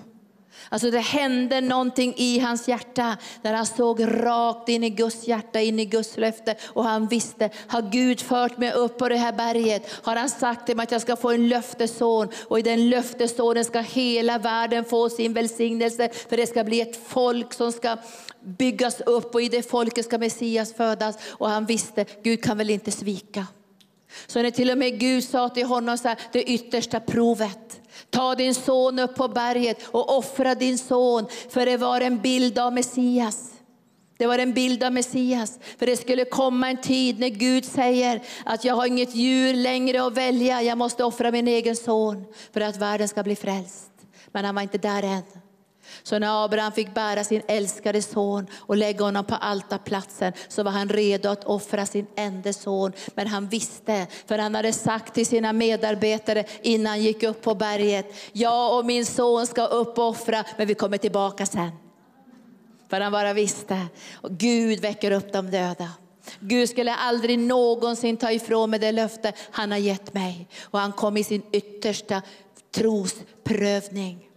Alltså det hände någonting i hans hjärta när han såg rakt in i Guds hjärta, in i Guds löfte. Och han visste, har Gud fört mig upp på det här berget? Har han sagt till mig att jag ska få en löftesson? Och i den löftessonen ska hela världen få sin välsignelse. För det ska bli ett folk som ska byggas upp och i det folket ska Messias födas. Och han visste, Gud kan väl inte svika. Så när till och med Gud sa till honom så här, det yttersta provet. Ta din son upp på berget och offra din son, för det var en bild av Messias. Det var en bild av Messias. För det skulle komma en tid när Gud säger att jag har inget djur längre att välja, jag måste offra min egen son för att världen ska bli frälst. Men han var inte där än. Så när Abraham fick bära sin älskade son och lägga honom på altarplatsen så var han redo att offra sin enda son. Men han visste, för han hade sagt till sina medarbetare innan han gick upp på berget, jag och min son ska upp och offra, men vi kommer tillbaka sen. För han bara visste, och Gud väcker upp de döda. Gud skulle aldrig någonsin ta ifrån mig det löfte han har gett mig. Och han kom i sin yttersta trosprövning.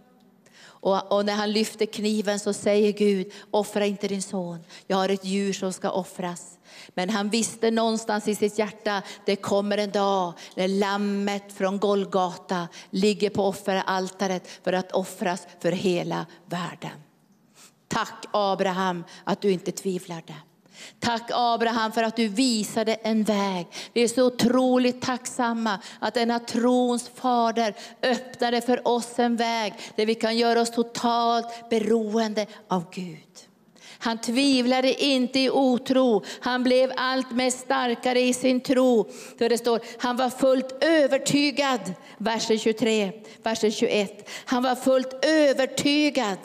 Och, och, när han lyfter kniven så säger Gud, offra inte din son. Jag har ett djur som ska offras. Men han visste någonstans i sitt hjärta, det kommer en dag när lammet från Golgata ligger på offeraltaret för att offras för hela världen. Tack Abraham att du inte tvivlade. Tack Abraham för att du visade en väg. Vi är så otroligt tacksamma att denna trons fader öppnade för oss en väg där vi kan göra oss totalt beroende av Gud. Han tvivlade inte i otro, han blev allt mer starkare i sin tro. För det står, han var fullt övertygad, versen 23, versen 21. Han var fullt övertygad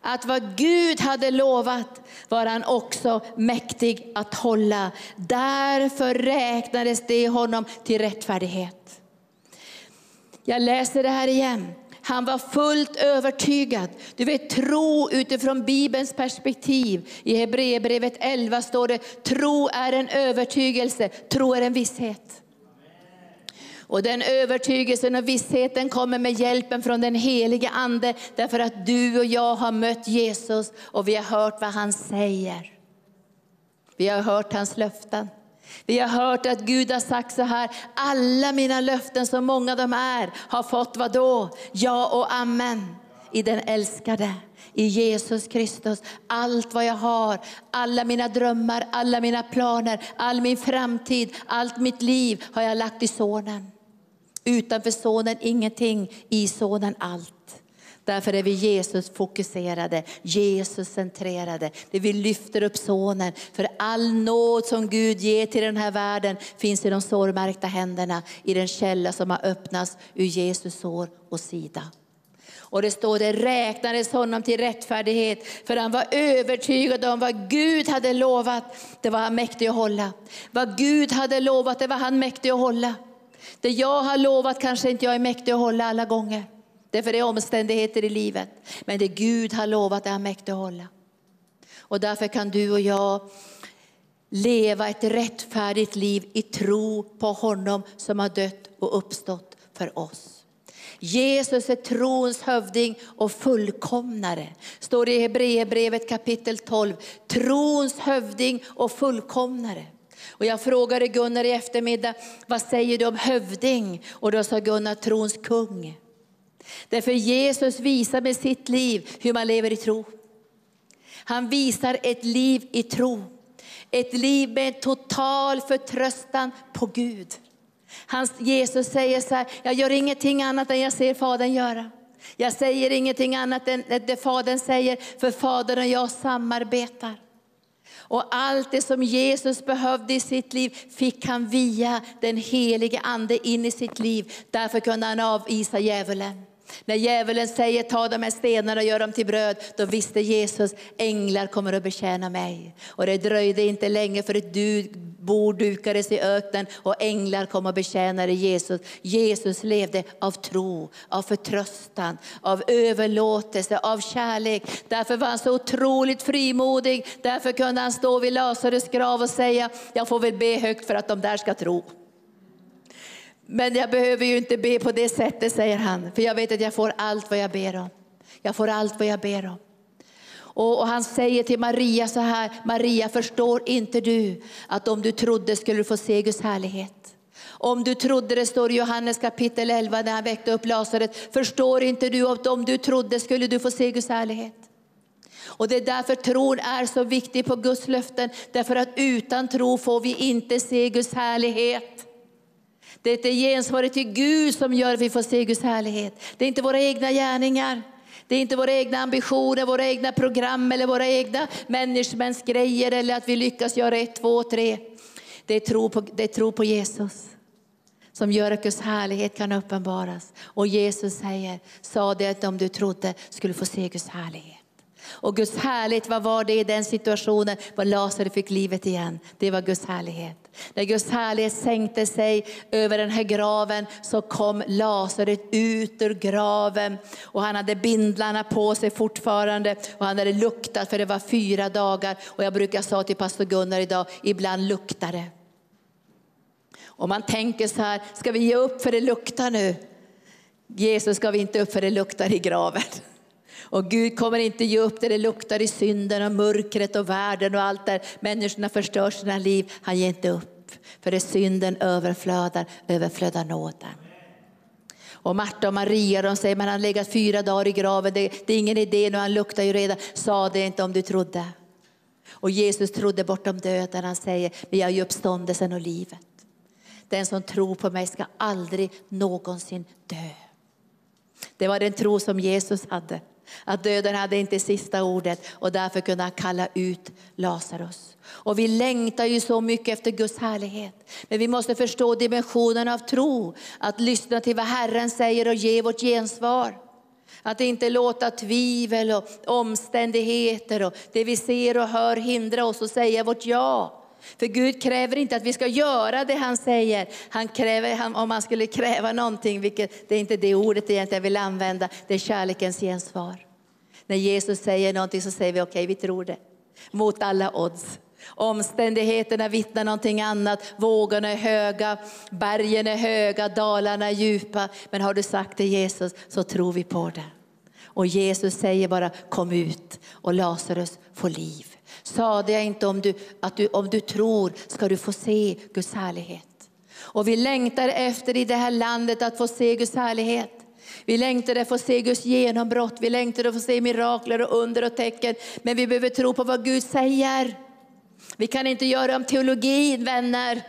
att vad Gud hade lovat var han också mäktig att hålla. Därför räknades det honom till rättfärdighet. Jag läser det här igen. Han var fullt övertygad. Du vet tro utifrån Bibelns perspektiv. I Hebreerbrevet 11 står det, tro är en övertygelse, tro är en visshet. Och den övertygelsen och vissheten kommer med hjälpen från den helige Ande. Därför att du och jag har mött Jesus och vi har hört vad han säger. Vi har hört hans löften. Vi har hört att Gud har sagt så här, alla mina löften, så många de är, har fått vad då? Ja och amen i den älskade, i Jesus Kristus. Allt vad jag har, alla mina drömmar, alla mina planer, all min framtid, allt mitt liv har jag lagt i sonen. Utanför sonen ingenting, i sonen allt. Därför är vi Jesus fokuserade, Jesus centrerade. Vi lyfter upp sonen. För all nåd som Gud ger till den här världen finns i de sårmärkta händerna, i den källa som har öppnats ur Jesus sår och sida. Och det står det räknades honom till rättfärdighet för han var övertygad om vad Gud hade lovat, det var han mäktig att hålla. Vad Gud hade lovat, det var han mäktig att hålla. Det jag har lovat kanske inte jag är mäktig att hålla alla gånger. Därför det är omständigheter i livet. Men det Gud har lovat är han mäktig att hålla. Och därför kan du och jag leva ett rättfärdigt liv i tro på honom som har dött och uppstått för oss. Jesus är trons hövding och fullkomnare. Står det i Hebreerbrevet kapitel 12. Trons hövding och fullkomnare. Och jag frågade Gunnar i eftermiddag, vad säger du om hövding? Och då sa Gunnar, trons kung. Därför Jesus visar med sitt liv hur man lever i tro. Han visar ett liv i tro. Ett liv med total förtröstan på Gud. Hans, Jesus säger så här, jag gör ingenting annat än jag ser Fadern göra. Jag säger ingenting annat än det Fadern säger, för Fadern och jag samarbetar. Och allt det som Jesus behövde i sitt liv fick han via den helige ande in i sitt liv. Därför kunde han avvisa djävulen. När djävulen säger ta de här stenarna och gör dem till bröd, då visste Jesus änglar kommer att betjäna mig. Och det dröjde inte länge för ett bord dukades i öknen och änglar kom och betjänade Jesus. Jesus levde av tro, av förtröstan, av överlåtelse, av kärlek. Därför var han så otroligt frimodig. Därför kunde han stå vid Lazarus grav och säga, jag får väl be högt för att de där ska tro. Men jag behöver ju inte be på det sättet, säger han. För jag vet att jag får allt vad jag ber om. Jag får allt vad jag ber om. Och, han säger till Maria så här, Maria förstår inte du att om du trodde skulle du få se Guds härlighet. Om du trodde, det står i Johannes kapitel 11 när han väckte upp Lazarus, förstår inte du att om du trodde skulle du få se Guds härlighet. Och det är därför tron är så viktig på Guds löften, därför att utan tro får vi inte se Guds härlighet. Det är inte gensvaret till Gud som gör att vi får se Guds härlighet. Det är inte våra egna gärningar. Det är inte våra egna ambitioner, våra egna program eller våra egna managementsgrejer eller att vi lyckas göra ett, två, tre. Det är tro på, det är tro på Jesus som gör att Guds härlighet kan uppenbaras. Och Jesus säger, sa det att om du trodde skulle få se Guds härlighet. Och Guds härlighet, vad var det i den situationen? Vad Lazarus fick livet igen. Det var Guds härlighet. När Guds härlighet sänkte sig över den här graven så kom Lazarus ut ur graven. Och han hade bindlarna på sig fortfarande och han hade luktat för det var fyra dagar. Och jag brukar säga till pastor Gunnar idag, ibland luktar det. Och man tänker så här, ska vi ge upp för det luktar nu? Jesus ska vi inte upp för det luktar i graven. Och Gud kommer inte ge upp det det luktar i synden och mörkret och världen och allt där människorna förstör sina liv. Han ger inte upp. För det synden överflödar, överflödar nåden. Och Marta och Maria de säger, men han legat fyra dagar i graven, det, det är ingen idé nu, han luktar ju redan. Sa det inte om du trodde. Och Jesus trodde bortom döden, han säger, men jag är ju uppståndelsen och livet. Den som tror på mig ska aldrig någonsin dö. Det var den tro som Jesus hade. Att döden hade inte sista ordet och därför kunde han kalla ut Lazarus. Och vi längtar ju så mycket efter Guds härlighet. Men vi måste förstå dimensionen av tro. Att lyssna till vad Herren säger och ge vårt gensvar. Att inte låta tvivel och omständigheter och det vi ser och hör hindra oss att säga vårt ja. För Gud kräver inte att vi ska göra det han säger. Han kräver, han, om han skulle kräva någonting, vilket det är inte det ordet egentligen jag vill använda, det är kärlekens gensvar. När Jesus säger någonting så säger vi okej, okay, vi tror det. Mot alla odds. Omständigheterna vittnar någonting annat. Vågorna är höga, bergen är höga, dalarna är djupa. Men har du sagt det Jesus så tror vi på det. Och Jesus säger bara kom ut och Lazarus får liv. Sade jag inte om du, att du, om du tror ska du få se Guds härlighet. Och vi längtar efter i det här landet att få se Guds härlighet. Vi längtar efter att få se Guds genombrott, vi längtar efter att få se mirakler och under och tecken. Men vi behöver tro på vad Gud säger. Vi kan inte göra om teologin vänner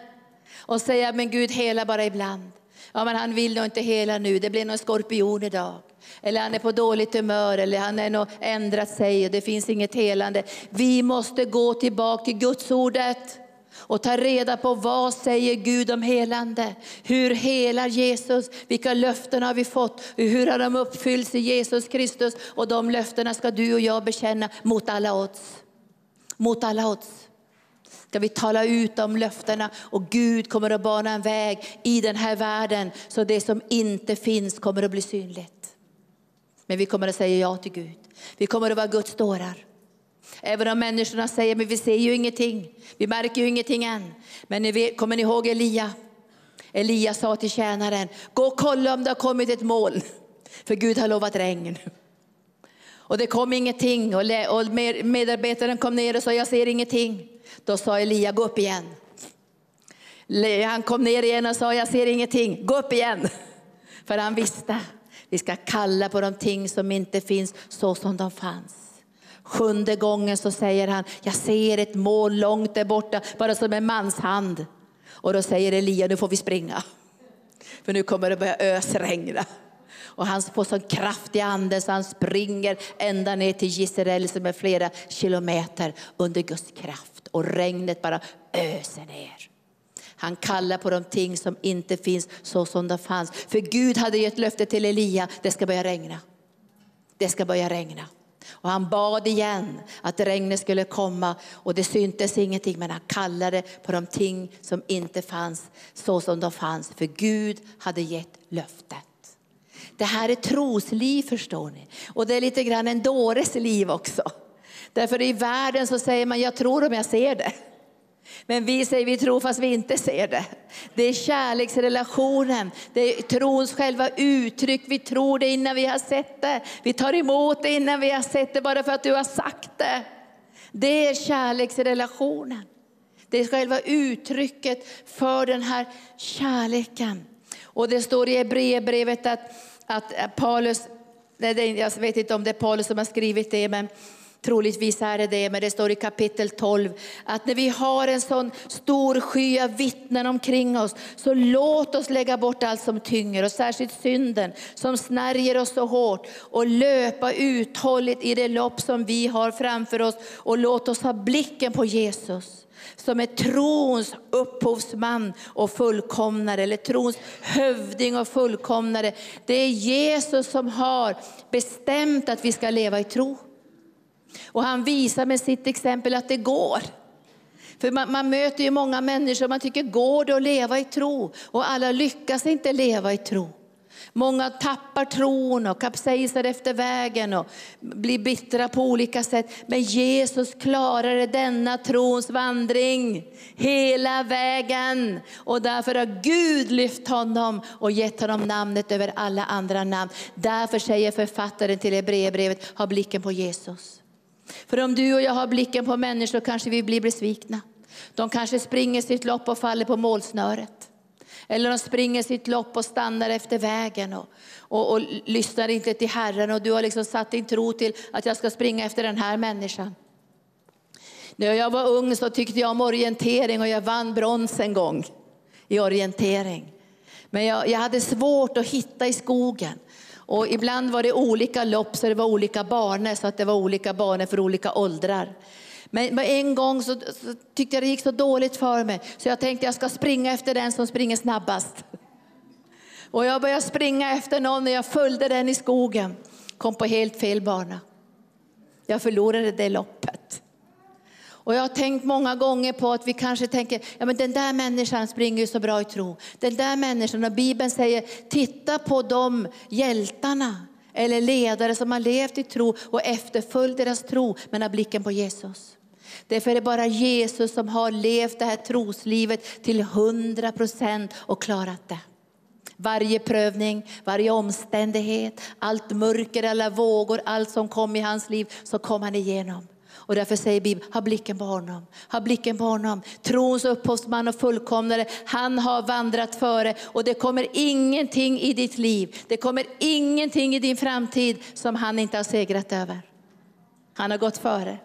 och säga men Gud hela bara ibland. Ja men han vill nog inte hela nu, det blir någon skorpion idag. Eller han är på dåligt humör eller han har nog ändrat sig och det finns inget helande. Vi måste gå tillbaka till Guds ordet och ta reda på vad säger Gud om helande. Hur helar Jesus? Vilka löften har vi fått? Hur har de uppfyllts i Jesus Kristus? Och de löftena ska du och jag bekänna mot alla odds. Mot alla odds ska vi tala ut om löftena och Gud kommer att bana en väg i den här världen så det som inte finns kommer att bli synligt. Men vi kommer att säga ja till Gud. Vi kommer att vara Guds dårar. Även om människorna säger, men vi ser ju ingenting. Vi märker ju ingenting än. Men ni vet, kommer ni ihåg Elia? Elia sa till tjänaren, gå och kolla om det har kommit ett moln. För Gud har lovat regn. Och det kom ingenting och medarbetaren kom ner och sa, jag ser ingenting. Då sa Elia, gå upp igen. Han kom ner igen och sa, jag ser ingenting, gå upp igen. För han visste vi ska kalla på de ting som inte finns så som de fanns. Sjunde gången så säger han, jag ser ett mål långt där borta, bara som en mans hand. Och då säger Elia, nu får vi springa. För nu kommer det börja ösregna. Och han får sån kraft i anden så han springer ända ner till Gisrael som är flera kilometer under Guds kraft. Och regnet bara öser ner. Han kallar på de ting som inte finns så som de fanns. För Gud hade gett löfte till Elia, det ska börja regna. Det ska börja regna. Och han bad igen att regnet skulle komma och det syntes ingenting men han kallade på de ting som inte fanns så som de fanns. För Gud hade gett löftet. Det här är trosliv förstår ni. Och det är lite grann en dåres liv också. Därför i världen så säger man jag tror om jag ser det. Men vi säger vi tror fast vi inte ser det. Det är kärleksrelationen, det är trons själva uttryck. Vi tror det innan vi har sett det. Vi tar emot det innan vi har sett det bara för att du har sagt det. Det är kärleksrelationen. Det är själva uttrycket för den här kärleken. Och det står i Hebreerbrevet att, att Paulus, jag vet inte om det är Paulus som har skrivit det, men Troligtvis är det det, men det står i kapitel 12 att när vi har en sån stor sky av vittnen omkring oss, så låt oss lägga bort allt som tynger och särskilt synden som snärjer oss så hårt och löpa uthålligt i det lopp som vi har framför oss och låt oss ha blicken på Jesus som är trons upphovsman och fullkomnare, eller trons hövding och fullkomnare. Det är Jesus som har bestämt att vi ska leva i tro. Och han visar med sitt exempel att det går. För man, man, möter ju många människor man tycker, går det att leva i tro? Och alla lyckas inte leva i tro. Många tappar tron och kapsejsar efter vägen och blir bittra på olika sätt. Men Jesus klarade denna trons vandring hela vägen. Och därför har Gud lyft honom och gett honom namnet över alla andra namn. Därför säger författaren till Hebreerbrevet, ha blicken på Jesus. För om du och jag har blicken på människor kanske vi blir besvikna. De kanske springer sitt lopp och faller på målsnöret. Eller de springer sitt lopp och stannar efter vägen och, och, och lyssnar inte till Herren. Och du har liksom satt din tro till att jag ska springa efter den här människan. När jag var ung så tyckte jag om orientering och jag vann brons en gång i orientering. Men jag, jag hade svårt att hitta i skogen. Och ibland var det olika lopp så det var olika banor så att det var olika banor för olika åldrar. Men en gång så, så tyckte jag det gick så dåligt för mig så jag tänkte jag ska springa efter den som springer snabbast. Och jag började springa efter någon och jag följde den i skogen. Kom på helt fel bana. Jag förlorade det loppet. Och jag har tänkt många gånger på att vi kanske tänker, ja men den där människan springer ju så bra i tro. Den där människan, och Bibeln säger, titta på de hjältarna eller ledare som har levt i tro och efterföljt deras tro men har blicken på Jesus. Därför är det bara Jesus som har levt det här troslivet till hundra procent och klarat det. Varje prövning, varje omständighet, allt mörker, alla vågor, allt som kom i hans liv, så kom han igenom. Och därför säger Bibeln, ha blicken på honom. Ha blicken på honom. Trons upphovsman och fullkomnare. Han har vandrat före och det kommer ingenting i ditt liv, det kommer ingenting i din framtid som han inte har segrat över. Han har gått före.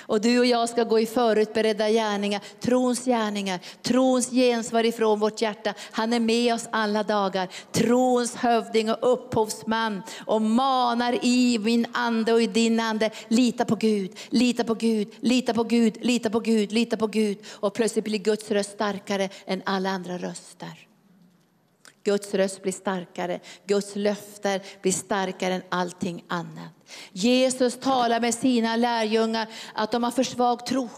Och du och jag ska gå i förutberedda gärningar, trons gärningar, trons gensvar ifrån vårt hjärta. Han är med oss alla dagar, trons hövding och upphovsman och manar i min ande och i din ande. Lita på Gud, lita på Gud, lita på Gud, lita på Gud, lita på Gud. Och plötsligt blir Guds röst starkare än alla andra röster. Guds röst blir starkare, Guds löfter blir starkare än allting annat. Jesus talar med sina lärjungar att de har för svag tro.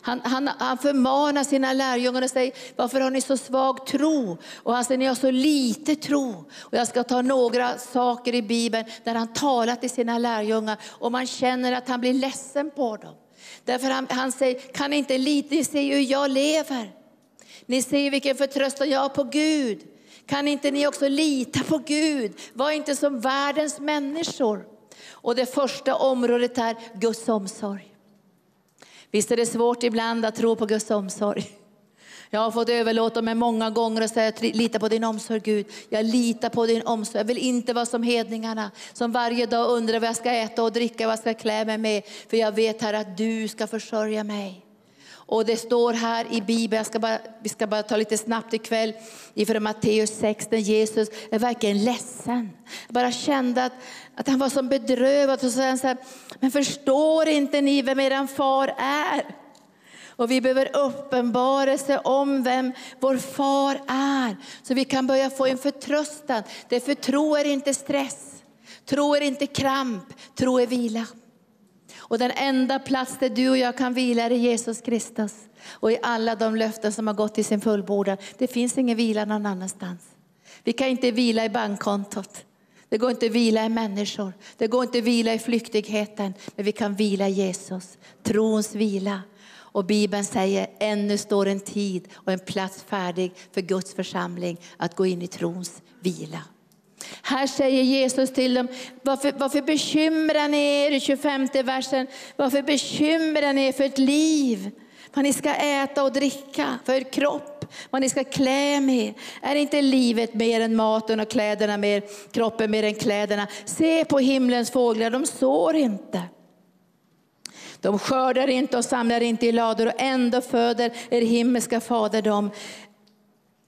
Han, han, han förmanar sina lärjungar och säger, varför har ni så svag tro? Och han säger, ni har så lite tro. Och jag ska ta några saker i Bibeln där han talar till sina lärjungar och man känner att han blir ledsen på dem. Därför han, han säger, kan ni inte lita, ni ser ju hur jag lever. Ni ser vilken förtröstan jag har på Gud. Kan inte ni också lita på Gud? Var inte som världens människor. Och det första området är Guds omsorg. Visst är det svårt ibland att tro på Guds omsorg. Jag har fått överlåta mig många gånger och säga, lita på din omsorg Gud. Jag litar på din omsorg. Jag vill inte vara som hedningarna som varje dag undrar vad jag ska äta och dricka, vad jag ska klä mig med. För jag vet här att du ska försörja mig. Och det står här i Bibeln, ska bara, vi ska bara ta lite snabbt ikväll, ifrån Matteus 6, där Jesus är verkligen ledsen. Jag bara kände att, att han var så bedrövad. Och så sa han så här, men förstår inte ni vem er far är? Och vi behöver uppenbarelse om vem vår far är. Så vi kan börja få en förtröstan. Därför tro är inte stress, tro är inte kramp, tro är vila. Och den enda plats där du och jag kan vila är i Jesus Kristus. Och i alla de löften som har gått till sin fullbordan. Det finns ingen vila någon annanstans. Vi kan inte vila i bankkontot. Det går inte att vila i människor. Det går inte att vila i flyktigheten. Men vi kan vila i Jesus. Trons vila. Och Bibeln säger ännu står en tid och en plats färdig för Guds församling att gå in i trons vila. Här säger Jesus till dem, varför, varför bekymrar ni er i 25 versen? Varför bekymrar ni er för ett liv? Vad ni ska äta och dricka, för er kropp, vad ni ska klä med. Är inte livet mer än maten och kläderna mer, kroppen mer än kläderna? Se på himlens fåglar, de sår inte. De skördar inte och samlar inte i lador och ändå föder er himmelska fader dem.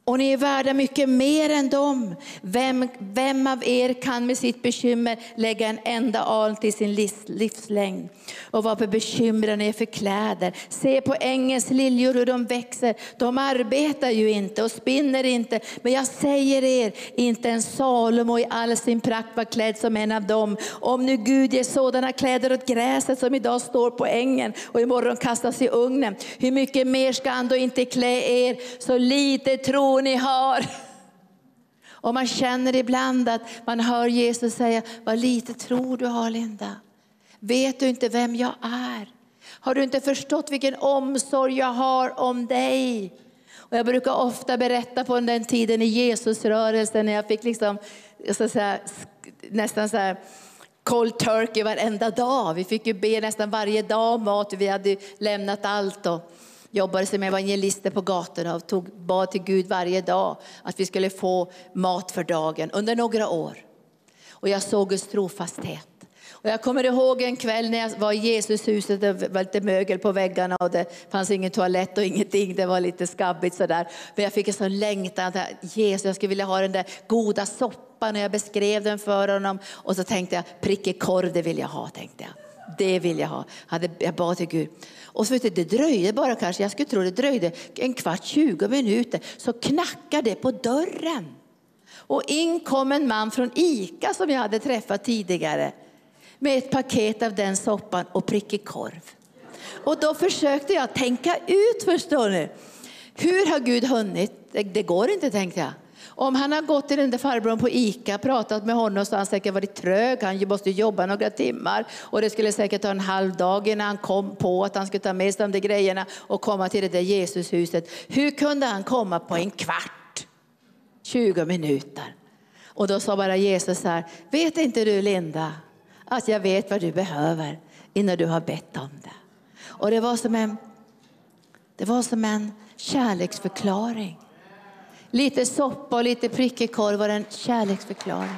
Och ni är värda mycket mer än dem. Vem, vem av er kan med sitt bekymmer lägga en enda aln till sin livs, livslängd? Och varför bekymrar ni er för kläder? Se på ängens liljor hur de växer. De arbetar ju inte och spinner inte. Men jag säger er, inte en Salomo i all sin prakt var klädd som en av dem. Om nu Gud ger sådana kläder åt gräset som idag står på ängen och imorgon kastas i ugnen. Hur mycket mer ska han då inte klä er så lite tro tro ni har. Och man känner ibland att man hör Jesus säga, vad lite tro du har Linda. Vet du inte vem jag är? Har du inte förstått vilken omsorg jag har om dig? Och jag brukar ofta berätta på den tiden i Jesusrörelsen när jag fick liksom, så säga, nästan så här, cold turkey varenda dag. Vi fick ju be nästan varje dag om mat, vi hade lämnat allt. Och, jobbade som evangelister på gatorna och tog, bad till Gud varje dag att vi skulle få mat för dagen under några år. Och jag såg Guds trofasthet. Och jag kommer ihåg en kväll när jag var i Jesushuset, det var lite mögel på väggarna och det fanns ingen toalett och ingenting, det var lite skabbigt sådär. Men jag fick en sån längtan att Jesus, jag skulle vilja ha den där goda soppan och jag beskrev den för honom. Och så tänkte jag, prickig korv, det vill jag ha, tänkte jag. Det vill jag ha. Jag bad till Gud. Och så vet du, det dröjde bara kanske, jag skulle tro det dröjde en kvart, 20 minuter, så knackade det på dörren. Och in kom en man från Ica som jag hade träffat tidigare med ett paket av den soppan och prickig korv. Och då försökte jag tänka ut, förstår ni. Hur har Gud hunnit? Det, det går inte, tänkte jag. Om han har gått till den där farbrorn på ICA, pratat med honom så har han säkert varit trög. Han måste jobba några timmar och det skulle säkert ta en halv dag innan han kom på att han skulle ta med sig de där grejerna och komma till det där Jesushuset. Hur kunde han komma på en kvart? 20 minuter. Och då sa bara Jesus så här, vet inte du Linda att jag vet vad du behöver innan du har bett om det. Och det var som en, det var som en kärleksförklaring. Lite soppa och lite prickig korv var en kärleksförklaring.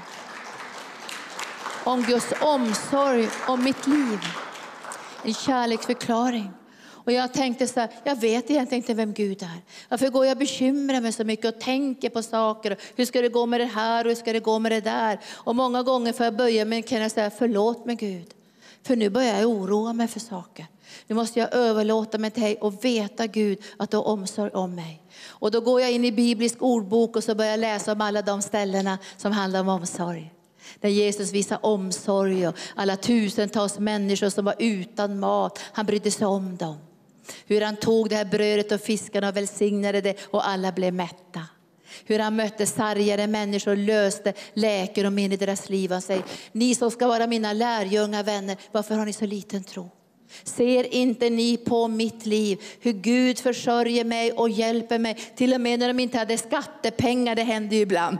Om Guds omsorg om mitt liv. En kärleksförklaring. Och jag tänkte så här, jag vet egentligen inte vem Gud är. Varför går jag och bekymrar mig så mycket och tänker på saker? Hur ska det gå med det här och hur ska det gå med det där? Och många gånger får jag böja mig och kan jag säga, förlåt mig Gud. För nu börjar jag oroa mig för saker. Nu måste jag överlåta mig till dig och veta Gud att du har omsorg om mig. Och då går jag in i biblisk ordbok och så börjar jag läsa om alla de ställena som handlar om omsorg. Där Jesus visar omsorg och alla tusentals människor som var utan mat, han brydde sig om dem. Hur han tog det här brödet och fiskarna och välsignade det och alla blev mätta. Hur han mötte sargade människor och löste läkedom in i deras liv. Han säger, ni som ska vara mina lärjungar vänner, varför har ni så liten tro? Ser inte ni på mitt liv hur Gud försörjer mig och hjälper mig? Till och med när de inte hade skattepengar, det hände ju ibland.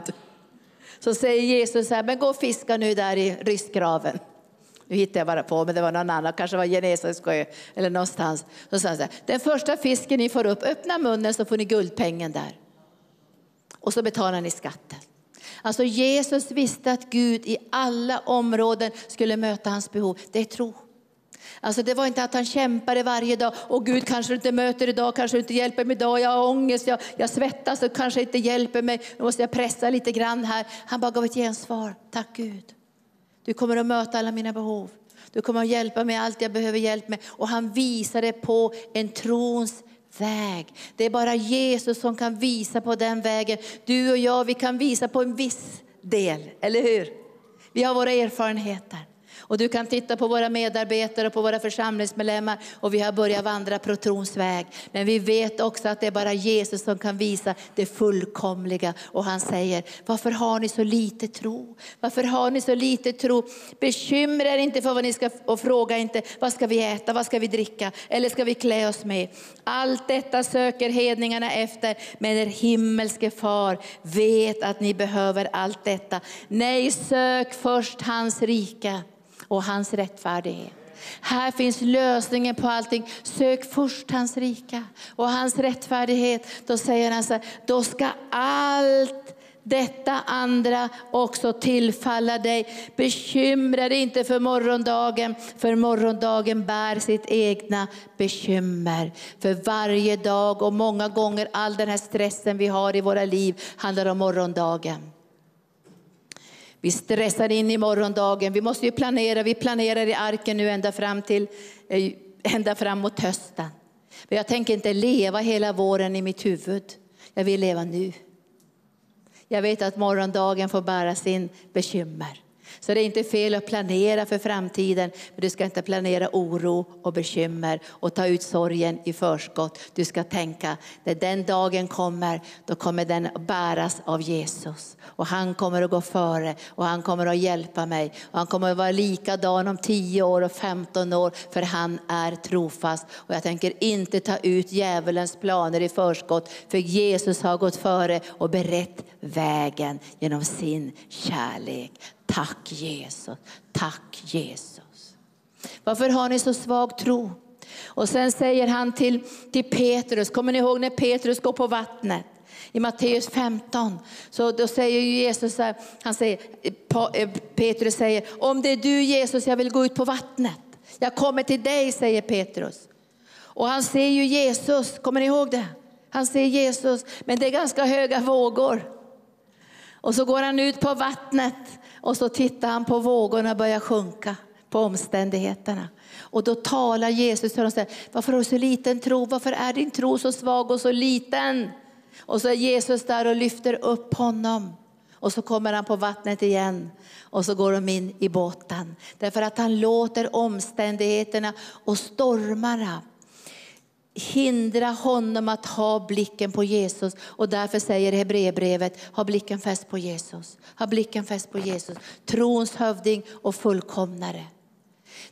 Så säger Jesus så här, men gå och fiska nu där i ryskgraven. Nu hittar jag bara på, men det var någon annan, kanske var Genesarets eller någonstans. Så sa han så här, den första fisken ni får upp, öppna munnen så får ni guldpengen där. Och så betalar ni skatten. Alltså Jesus visste att Gud i alla områden skulle möta hans behov. Det är tro. Alltså det var inte att han kämpade varje dag. Och Gud kanske inte möter idag, kanske inte hjälper mig idag. Jag har ångest, jag, jag svettas och kanske inte hjälper mig. Nu måste jag pressa lite grann här. Han bara gav ett gensvar. Tack Gud. Du kommer att möta alla mina behov. Du kommer att hjälpa mig allt jag behöver hjälp med. Och han visade på en trons väg. Det är bara Jesus som kan visa på den vägen. Du och jag, vi kan visa på en viss del, eller hur? Vi har våra erfarenheter. Och du kan titta på våra medarbetare och på våra församlingsmedlemmar och vi har börjat vandra på trons väg. Men vi vet också att det är bara Jesus som kan visa det fullkomliga. Och han säger, varför har ni så lite tro? Varför har ni så lite tro? Bekymra er inte för vad ni ska och fråga inte, vad ska vi äta, vad ska vi dricka eller ska vi klä oss med? Allt detta söker hedningarna efter, men er himmelske far vet att ni behöver allt detta. Nej, sök först hans rika och hans rättfärdighet. Här finns lösningen på allting. Sök först hans rika och hans rättfärdighet. Då säger han så här, då ska allt Detta andra också tillfalla dig. Bekymra dig inte för morgondagen, för morgondagen bär sitt egna bekymmer. För varje dag och många gånger all den här stressen vi har i våra liv handlar om morgondagen. Vi stressar in i morgondagen. Vi måste ju planera. Vi planerar i arken nu ända fram, till, eh, ända fram mot hösten. Men jag tänker inte leva hela våren i mitt huvud. Jag vill leva nu. Jag vet att morgondagen får bära sin bekymmer. Så det är inte fel att planera för framtiden, men du ska inte planera oro och bekymmer och ta ut sorgen i förskott. Du ska tänka, när den dagen kommer, då kommer den bäras av Jesus. Och han kommer att gå före och han kommer att hjälpa mig. Och han kommer att vara likadan om 10 år och 15 år, för han är trofast. Och jag tänker inte ta ut djävulens planer i förskott, för Jesus har gått före och berett vägen genom sin kärlek. Tack Jesus, tack Jesus. Varför har ni så svag tro? Och sen säger han till, till Petrus, kommer ni ihåg när Petrus går på vattnet? I Matteus 15, så då säger Jesus, här, han säger, eh, Petrus säger, om det är du Jesus, jag vill gå ut på vattnet. Jag kommer till dig, säger Petrus. Och han ser ju Jesus, kommer ni ihåg det? Han ser Jesus, men det är ganska höga vågor. Och så går han ut på vattnet och så tittar han på vågorna börja sjunka, på omständigheterna. Och då talar Jesus till honom och säger, varför har du så liten tro? Varför är din tro så svag och så liten? Och så är Jesus där och lyfter upp honom. Och så kommer han på vattnet igen och så går de in i båten. Därför att han låter omständigheterna och stormarna hindra honom att ha blicken på Jesus. Och därför säger Hebreerbrevet, ha blicken fäst på Jesus. Ha blicken fäst på Jesus, trons hövding och fullkomnare.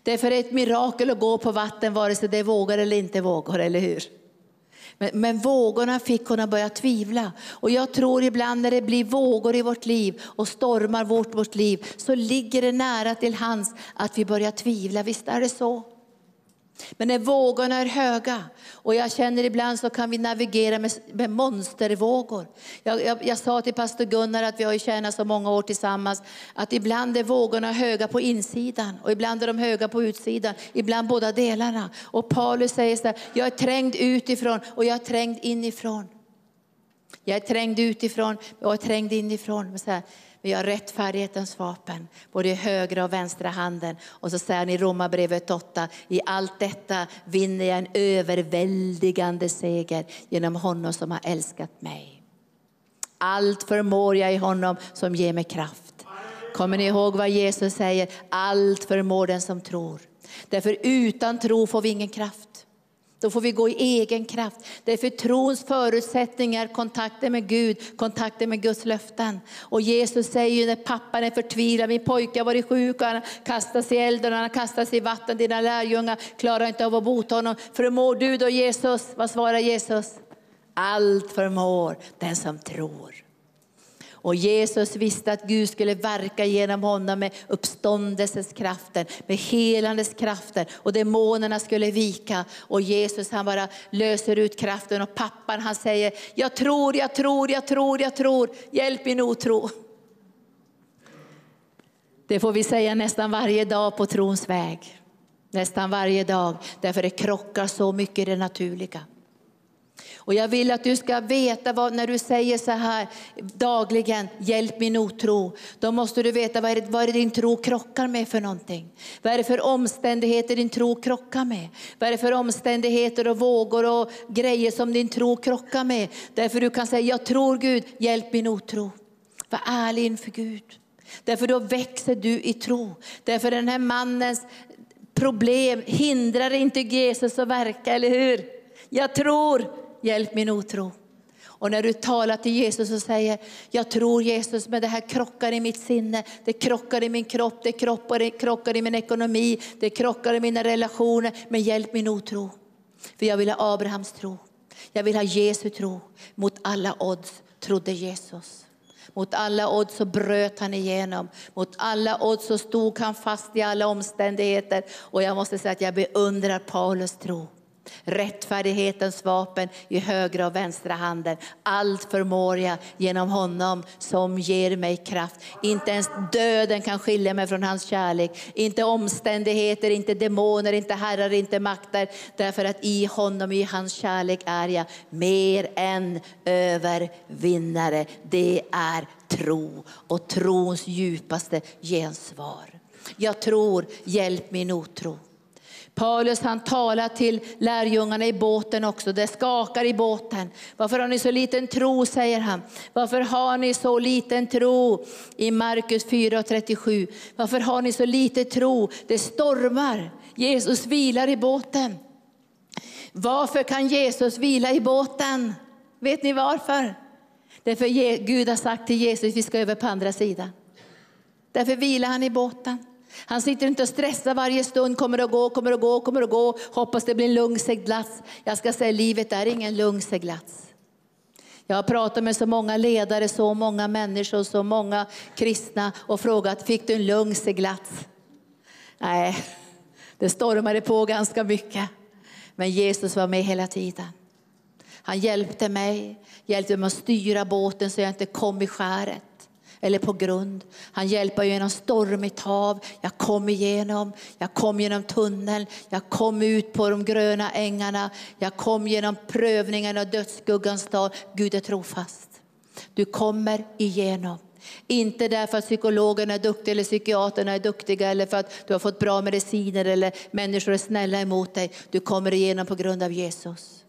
Det är för ett mirakel att gå på vatten vare sig det är vågor eller inte vågor, eller hur? Men, men vågorna fick hon att börja tvivla. Och jag tror ibland när det blir vågor i vårt liv och stormar vårt, vårt liv så ligger det nära till hands att vi börjar tvivla. Visst är det så? Men när vågorna är höga, och jag känner ibland så kan vi navigera med, med monstervågor. Jag, jag, jag, sa till pastor Gunnar att vi har tjänat så många år tillsammans, att ibland är vågorna höga på insidan och ibland är de höga på utsidan, ibland båda delarna. Och Paulus säger så här, jag är trängd utifrån och jag är trängd inifrån. Jag är trängd utifrån och jag är trängd inifrån. Så här, vi har rättfärdighetens vapen, både i högra och vänstra handen. Och så säger han i Romarbrevet 8, i allt detta vinner jag en överväldigande seger genom honom som har älskat mig. Allt förmår jag i honom som ger mig kraft. Kommer ni ihåg vad Jesus säger? Allt förmår den som tror. Därför utan tro får vi ingen kraft. Då får vi gå i egen kraft. Därför trons förutsättningar kontakten med Gud, kontakten med Guds löften. Och Jesus säger ju när pappan är förtvivlad, min pojke har varit sjuk och han kastas i elden och han kastas i vatten. Dina lärjungar klarar inte av att bota honom. Förmår du då Jesus? Vad svarar Jesus? Allt förmår den som tror. Och Jesus visste att Gud skulle verka genom honom med uppståndelsens kraften, med helandes kraften och demonerna skulle vika. Och Jesus han bara löser ut kraften och pappan han säger, jag tror, jag tror, jag tror, jag tror, hjälp min otro. Det får vi säga nästan varje dag på trons väg. Nästan varje dag, därför det krockar så mycket i det naturliga. Och jag vill att du ska veta vad, när du säger så här dagligen, hjälp min otro. Då måste du veta vad är, det, vad är det din tro krockar med för någonting. Vad är det för omständigheter din tro krockar med? Vad är det för omständigheter och vågor och grejer som din tro krockar med? Därför du kan säga, jag tror Gud, hjälp min otro. Var ärlig inför Gud. Därför då växer du i tro. Därför den här mannens problem hindrar inte Jesus att verka, eller hur? Jag tror, hjälp min otro. Och när du talar till Jesus och säger, jag tror Jesus, men det här krockar i mitt sinne, det krockar i min kropp, det krockar i, krockar i min ekonomi, det krockar i mina relationer, men hjälp min otro. För jag vill ha Abrahams tro, jag vill ha Jesu tro. Mot alla odds trodde Jesus. Mot alla odds så bröt han igenom. Mot alla odds så stod han fast i alla omständigheter. Och jag måste säga att jag beundrar Paulus tro. Rättfärdighetens vapen i högra och vänstra handen. Allt förmår jag genom honom som ger mig kraft. Inte ens döden kan skilja mig från hans kärlek. Inte omständigheter, inte demoner, inte herrar, inte makter. Därför att i honom, i hans kärlek är jag mer än övervinnare. Det är tro och trons djupaste gensvar. Jag tror, hjälp min otro. Paulus han talar till lärjungarna i båten också. Det skakar i båten. Varför har ni så liten tro, säger han. Varför har ni så liten tro? I Markus 4.37. Varför har ni så lite tro? Det stormar. Jesus vilar i båten. Varför kan Jesus vila i båten? Vet ni varför? Därför Gud har sagt till Jesus att vi ska över på andra sidan. Därför vilar han i båten. Han sitter inte och stressar varje stund, kommer att gå, kommer att gå, kommer att gå, hoppas det blir en lugn seglats. Jag ska säga, livet är ingen lugn seglats. Jag har pratat med så många ledare, så många människor, så många kristna och frågat, fick du en lugn seglats? Nej, det stormade på ganska mycket. Men Jesus var med hela tiden. Han hjälpte mig, hjälpte mig att styra båten så jag inte kom i skäret eller på grund. Han hjälper genom stormigt hav. Jag kom igenom, jag kom genom tunneln, jag kom ut på de gröna ängarna. Jag kom genom prövningen och dödsskuggans dag. Gud är trofast. Du kommer igenom. Inte därför att psykologerna är duktiga eller psykiaterna är duktiga eller för att du har fått bra mediciner eller människor är snälla emot dig. Du kommer igenom på grund av Jesus.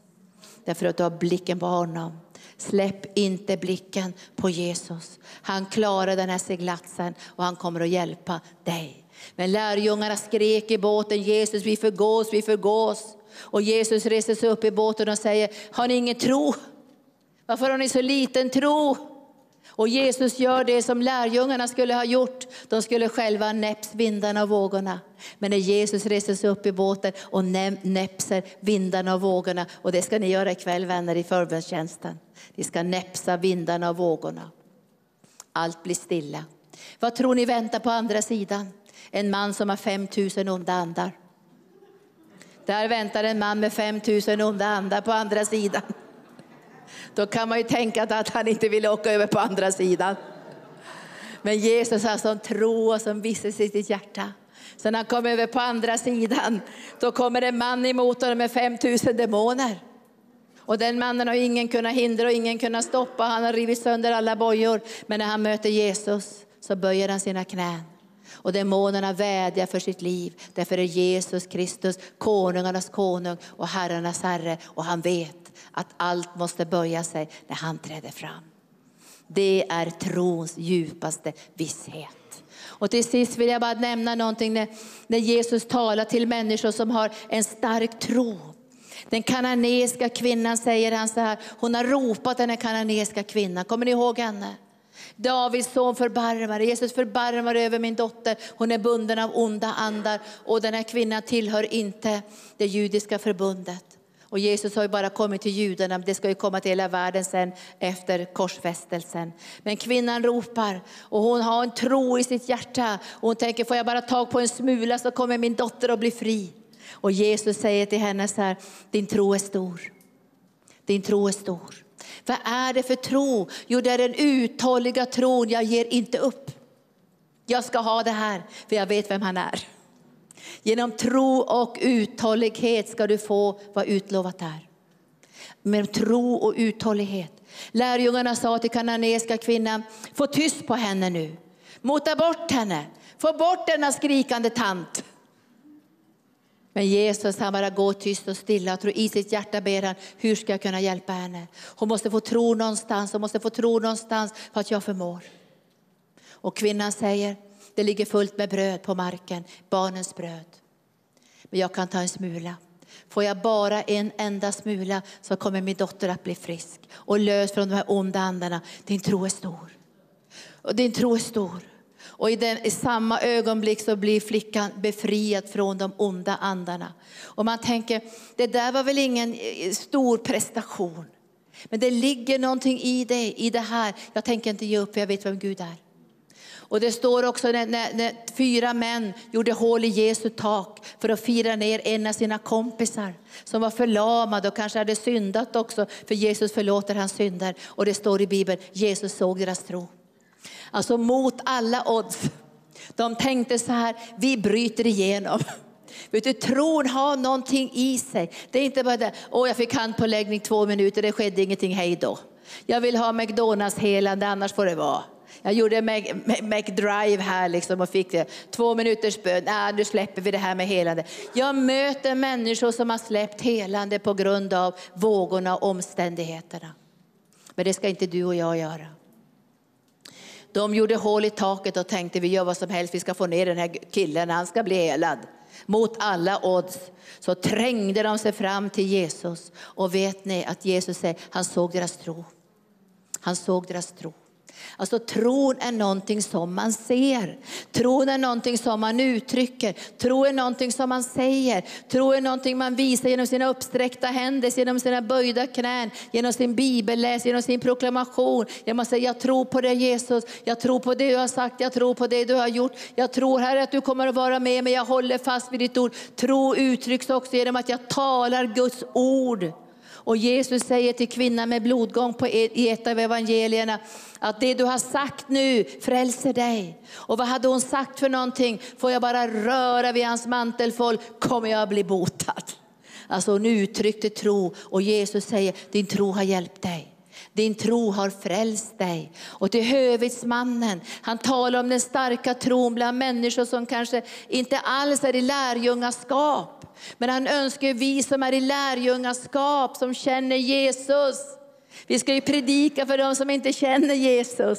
Därför att du har blicken på honom. Släpp inte blicken på Jesus. Han klarar den här seglatsen och han kommer att hjälpa dig. Men lärjungarna skrek i båten, Jesus vi förgås, vi förgås. Och Jesus reser sig upp i båten och säger, har ni ingen tro? Varför har ni så liten tro? Och Jesus gör det som lärjungarna skulle ha gjort. De skulle själva näpps vindarna och vågorna. Men när Jesus reser sig upp i båten och näpser vindarna och vågorna, och det ska ni göra ikväll vänner i förbönstjänsten. Vi ska näpsa vindarna och vågorna. Allt blir stilla. Vad tror ni väntar på andra sidan? En man som har 5000 onda andar. Där väntar en man med 5000 onda andar på andra sidan. Då kan man ju tänka att han inte vill åka över på andra sidan. Men Jesus har sån tro och som visshet i sitt hjärta. Så när han kommer över på andra sidan, då kommer en man emot honom med 5000 demoner. Och den mannen har ingen kunnat hindra och ingen kunnat stoppa. Han har rivit sönder alla bojor. Men när han möter Jesus så böjer han sina knän. Och demonerna vädjar för sitt liv. Därför är Jesus Kristus konungarnas konung och herrarnas herre. Och han vet att allt måste böja sig när han träder fram. Det är trons djupaste visshet. Och till sist vill jag bara nämna någonting när, när Jesus talar till människor som har en stark tro. Den kananeiska kvinnan säger han så här, hon har ropat den kananeiska kvinnan, kommer ni ihåg henne? Davids son förbarmar Jesus förbarmar över min dotter, hon är bunden av onda andar och den här kvinnan tillhör inte det judiska förbundet. Och Jesus har ju bara kommit till judarna, det ska ju komma till hela världen sen efter korsfästelsen. Men kvinnan ropar och hon har en tro i sitt hjärta. Och hon tänker, får jag bara tag på en smula så kommer min dotter att bli fri. Och Jesus säger till henne så här, din tro är stor. Din tro är stor. Vad är det för tro? Jo, det är den uthålliga tron, jag ger inte upp. Jag ska ha det här, för jag vet vem han är. Genom tro och uthållighet ska du få vad utlovat är. Med tro och uthållighet. Lärjungarna sa till kananeiska kvinnan, få tyst på henne nu. Mota bort henne, få bort denna skrikande tant. Men Jesus han bara går tyst och stilla och i sitt hjärta ber han, hur ska jag kunna hjälpa henne? Hon måste få tro någonstans, hon måste få tro någonstans för att jag förmår. Och kvinnan säger, det ligger fullt med bröd på marken, barnens bröd. Men jag kan ta en smula. Får jag bara en enda smula så kommer min dotter att bli frisk och lös från de här onda andarna. Din tro är stor. Och din tro är stor. Och i, den, i samma ögonblick så blir flickan befriad från de onda andarna. Och man tänker, det där var väl ingen eh, stor prestation. Men det ligger någonting i det, i det här. Jag tänker inte ge upp, för jag vet vem Gud är. Och det står också när, när, när, fyra män gjorde hål i Jesu tak för att fira ner en av sina kompisar som var förlamad och kanske hade syndat också, för Jesus förlåter hans synder. Och det står i Bibeln, Jesus såg deras tro. Alltså mot alla odds. De tänkte så här, vi bryter igenom. Vet du, tron har någonting i sig. Det är inte bara det, åh jag fick handpåläggning två minuter, det skedde ingenting, hej då. Jag vill ha McDonalds helande, annars får det vara. Jag gjorde McDrive här liksom och fick det. Två minuters bön, nej nu släpper vi det här med helande. Jag möter människor som har släppt helande på grund av vågorna och omständigheterna. Men det ska inte du och jag göra. De gjorde hål i taket och tänkte vi gör vad som helst, vi ska få ner den här killen, han ska bli helad. Mot alla odds så trängde de sig fram till Jesus. Och vet ni att Jesus säger, han såg deras tro. Han såg deras tro. Alltså tron är någonting som man ser. Tron är någonting som man uttrycker. Tro är någonting som man säger. Tro är någonting man visar genom sina uppsträckta händer, genom sina böjda knän, genom sin bibelläs, genom sin proklamation. Genom att säga, jag tror på dig Jesus, jag tror på det du har sagt, jag tror på det du har gjort. Jag tror Herre att du kommer att vara med mig, jag håller fast vid ditt ord. Tro uttrycks också genom att jag talar Guds ord. Och Jesus säger till kvinnan med blodgång på e- i ett av evangelierna att det du har sagt nu frälser dig. Och vad hade hon sagt för någonting? Får jag bara röra vid hans mantelfåll kommer jag bli botad. Alltså hon uttryckte tro och Jesus säger din tro har hjälpt dig. Din tro har frälst dig. Och till hövitsmannen, han talar om den starka tron bland människor som kanske inte alls är i lärjungaskap. Men han önskar vi som är i lärjungaskap, som känner Jesus. Vi ska ju predika för dem som inte känner Jesus.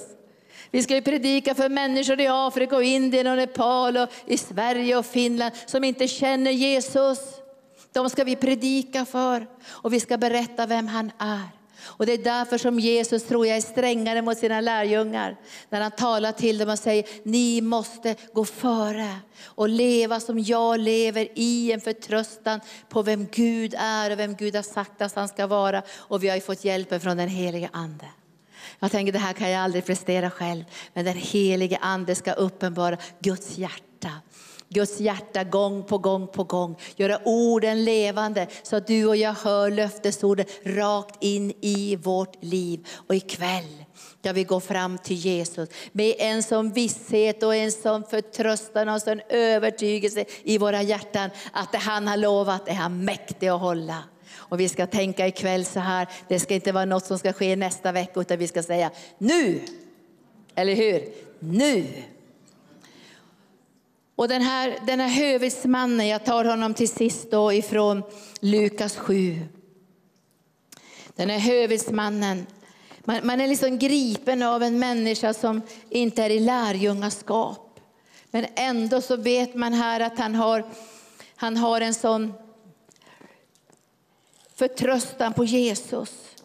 Vi ska ju predika för människor i Afrika, och Indien, och Nepal, och i Sverige och Finland som inte känner Jesus. De ska vi predika för och vi ska berätta vem han är. Och det är därför som Jesus tror jag är strängare mot sina lärjungar. När han talar till dem och säger, ni måste gå före och leva som jag lever i en förtröstan på vem Gud är och vem Gud har sagt att han ska vara. Och vi har ju fått hjälpen från den helige Ande. Jag tänker det här kan jag aldrig prestera själv, men den helige Ande ska uppenbara Guds hjärta. Guds hjärta gång på gång på gång. Göra orden levande så att du och jag hör löftesorden rakt in i vårt liv. Och ikväll ska vi gå fram till Jesus med en sån visshet och en sån förtröstan och en sån övertygelse i våra hjärtan att det han har lovat är han mäktig att hålla. Och vi ska tänka ikväll så här, det ska inte vara något som ska ske nästa vecka utan vi ska säga nu. Eller hur? Nu och den här, den här hövitsmannen, jag tar honom till sist då ifrån Lukas 7. Den här hövitsmannen, man, man är liksom gripen av en människa som inte är i lärjungaskap. Men ändå så vet man här att han har, han har en sån förtröstan på Jesus.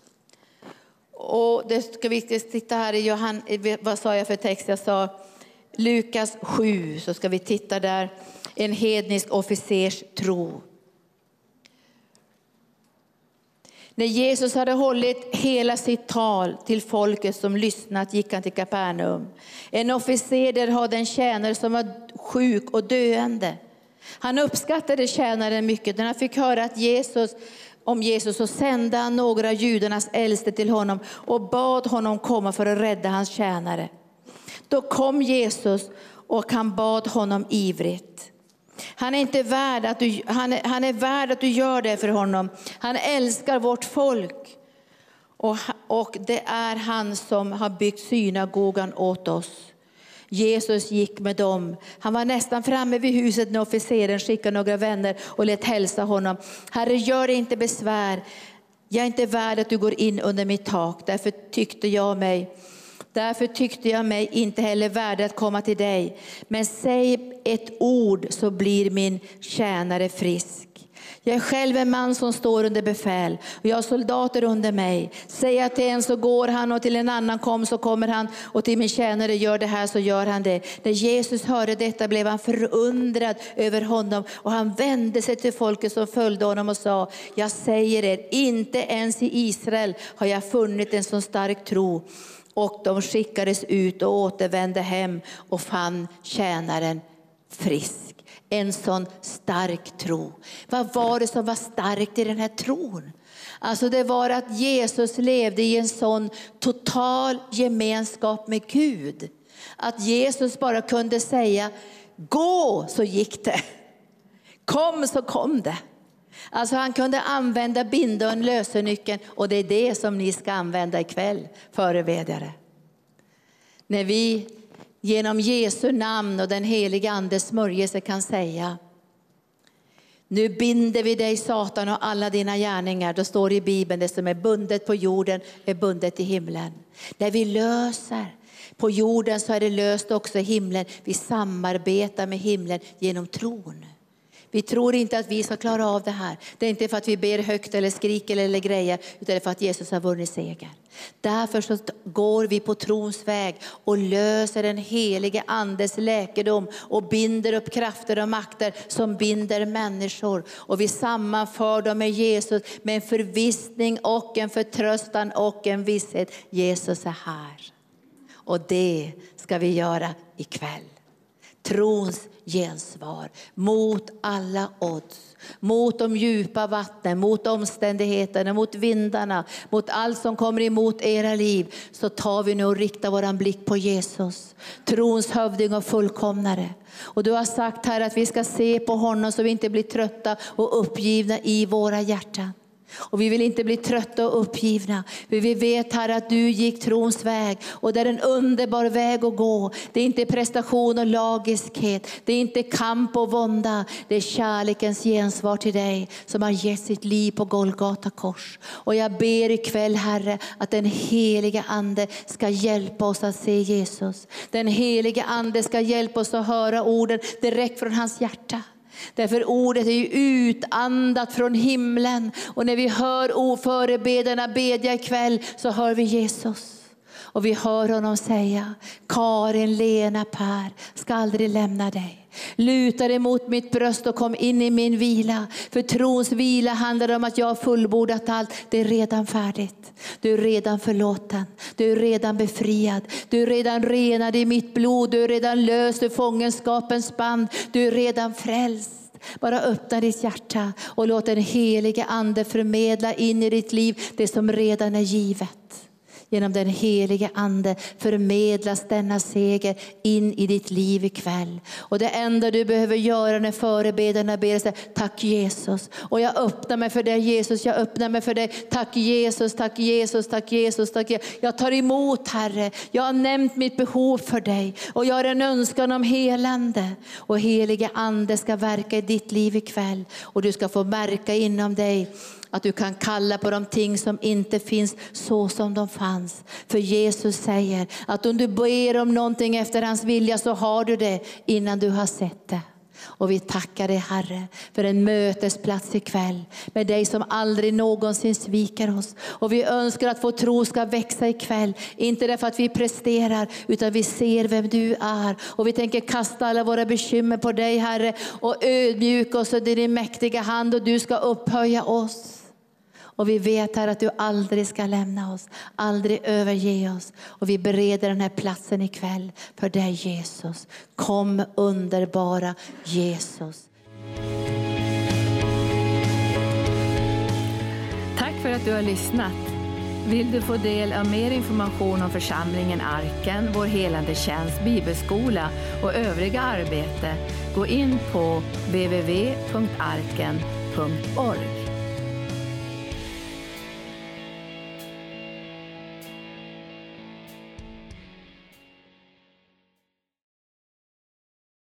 Och det ska vi titta här i Johan, vad sa jag för text? Jag sa Lukas 7 så ska vi titta där. En hednisk officers tro. När Jesus hade hållit hela sitt tal till folket som lyssnat gick han till Kapernaum. En officer där hade en tjänare som var sjuk och döende. Han uppskattade tjänaren mycket. När han fick höra att Jesus, om Jesus så sände han några av judarnas äldste till honom och bad honom komma för att rädda hans tjänare. Då kom Jesus och han bad honom ivrigt. Han är, inte värd att du, han, är, han är värd att du gör det för honom. Han älskar vårt folk. Och, och det är han som har byggt synagogan åt oss. Jesus gick med dem. Han var nästan framme vid huset när officeren skickade några vänner och lät hälsa honom. Herre, gör dig inte besvär. Jag är inte värd att du går in under mitt tak. Därför tyckte jag mig Därför tyckte jag mig inte heller värdig att komma till dig. Men säg ett ord så blir min tjänare frisk. Jag är själv en man som står under befäl och jag har soldater under mig. Säger jag till en så går han och till en annan kom så kommer han och till min tjänare gör det här så gör han det. När Jesus hörde detta blev han förundrad över honom och han vände sig till folket som följde honom och sa, jag säger er, inte ens i Israel har jag funnit en så stark tro. Och de skickades ut och återvände hem och fann tjänaren frisk. En sån stark tro. Vad var det som var starkt i den här tron? Alltså det var att Jesus levde i en sån total gemenskap med Gud. Att Jesus bara kunde säga, gå så gick det. Kom så kom det. Alltså han kunde använda bindeln, lösenyckeln och det är det som ni ska använda ikväll, förebedjare. När vi genom Jesu namn och den heliga Andes smörjelse kan säga nu binder vi dig Satan och alla dina gärningar. Då står det i Bibeln, det som är bundet på jorden är bundet i himlen. När vi löser på jorden så är det löst också i himlen. Vi samarbetar med himlen genom tron. Vi tror inte att vi ska klara av det här. Det är inte för att vi ber högt eller skriker eller grejer, utan det är för att Jesus har vunnit seger. Därför så går vi på trons väg och löser den helige andes läkedom och binder upp krafter och makter som binder människor. Och vi sammanför dem med Jesus med en förvissning och en förtröstan och en visshet. Jesus är här. Och det ska vi göra ikväll. Trons gensvar mot alla odds. Mot de djupa vattnen, mot omständigheterna, mot vindarna, mot allt som kommer emot era liv. Så tar vi nu och riktar vår blick på Jesus, trons hövding och fullkomnare. Och du har sagt här att vi ska se på honom så vi inte blir trötta och uppgivna i våra hjärtan. Och vi vill inte bli trötta och uppgivna. För vi vet Herre att du gick trons väg och det är en underbar väg att gå. Det är inte prestation och lagiskhet. Det är inte kamp och vånda. Det är kärlekens gensvar till dig som har gett sitt liv på Golgata kors. Och jag ber ikväll Herre att den helige Ande ska hjälpa oss att se Jesus. Den helige Ande ska hjälpa oss att höra orden direkt från hans hjärta. Därför ordet är ju utandat från himlen. Och när vi hör oförebedjarna bedja ikväll så hör vi Jesus. Och vi hör honom säga, Karin, Lena, Per ska aldrig lämna dig. Luta dig mot mitt bröst och kom in i min vila. För trons vila handlar om att jag har fullbordat allt. Det är redan färdigt. Du är redan förlåten. Du är redan befriad. Du är redan renad i mitt blod. Du är redan löst ur fångenskapens band. Du är redan frälst. Bara öppna ditt hjärta och låt den helige ande förmedla in i ditt liv det som redan är givet. Genom den helige Ande förmedlas denna seger in i ditt liv ikväll. Och det enda du behöver göra när förebedjarna ber är tack Jesus. Och jag öppnar mig för dig Jesus, jag öppnar mig för dig. Tack Jesus, tack Jesus, tack Jesus, tack Jesus. Jag tar emot Herre. Jag har nämnt mitt behov för dig och jag har en önskan om helande. Och helige Ande ska verka i ditt liv ikväll och du ska få märka inom dig att du kan kalla på de ting som inte finns så som de fanns. För Jesus säger att om du ber om någonting efter hans vilja så har du det innan du har sett det. Och vi tackar dig Herre för en mötesplats ikväll med dig som aldrig någonsin sviker oss. Och vi önskar att vår tro ska växa ikväll. Inte därför att vi presterar utan vi ser vem du är. Och vi tänker kasta alla våra bekymmer på dig Herre och ödmjuka oss under din mäktiga hand och du ska upphöja oss. Och vi vet här att du aldrig ska lämna oss, aldrig överge oss. Och vi bereder den här platsen ikväll för dig Jesus. Kom underbara Jesus. Tack för att du har lyssnat. Vill du få del av mer information om församlingen Arken, vår helande tjänst, bibelskola och övriga arbete, gå in på www.arken.org.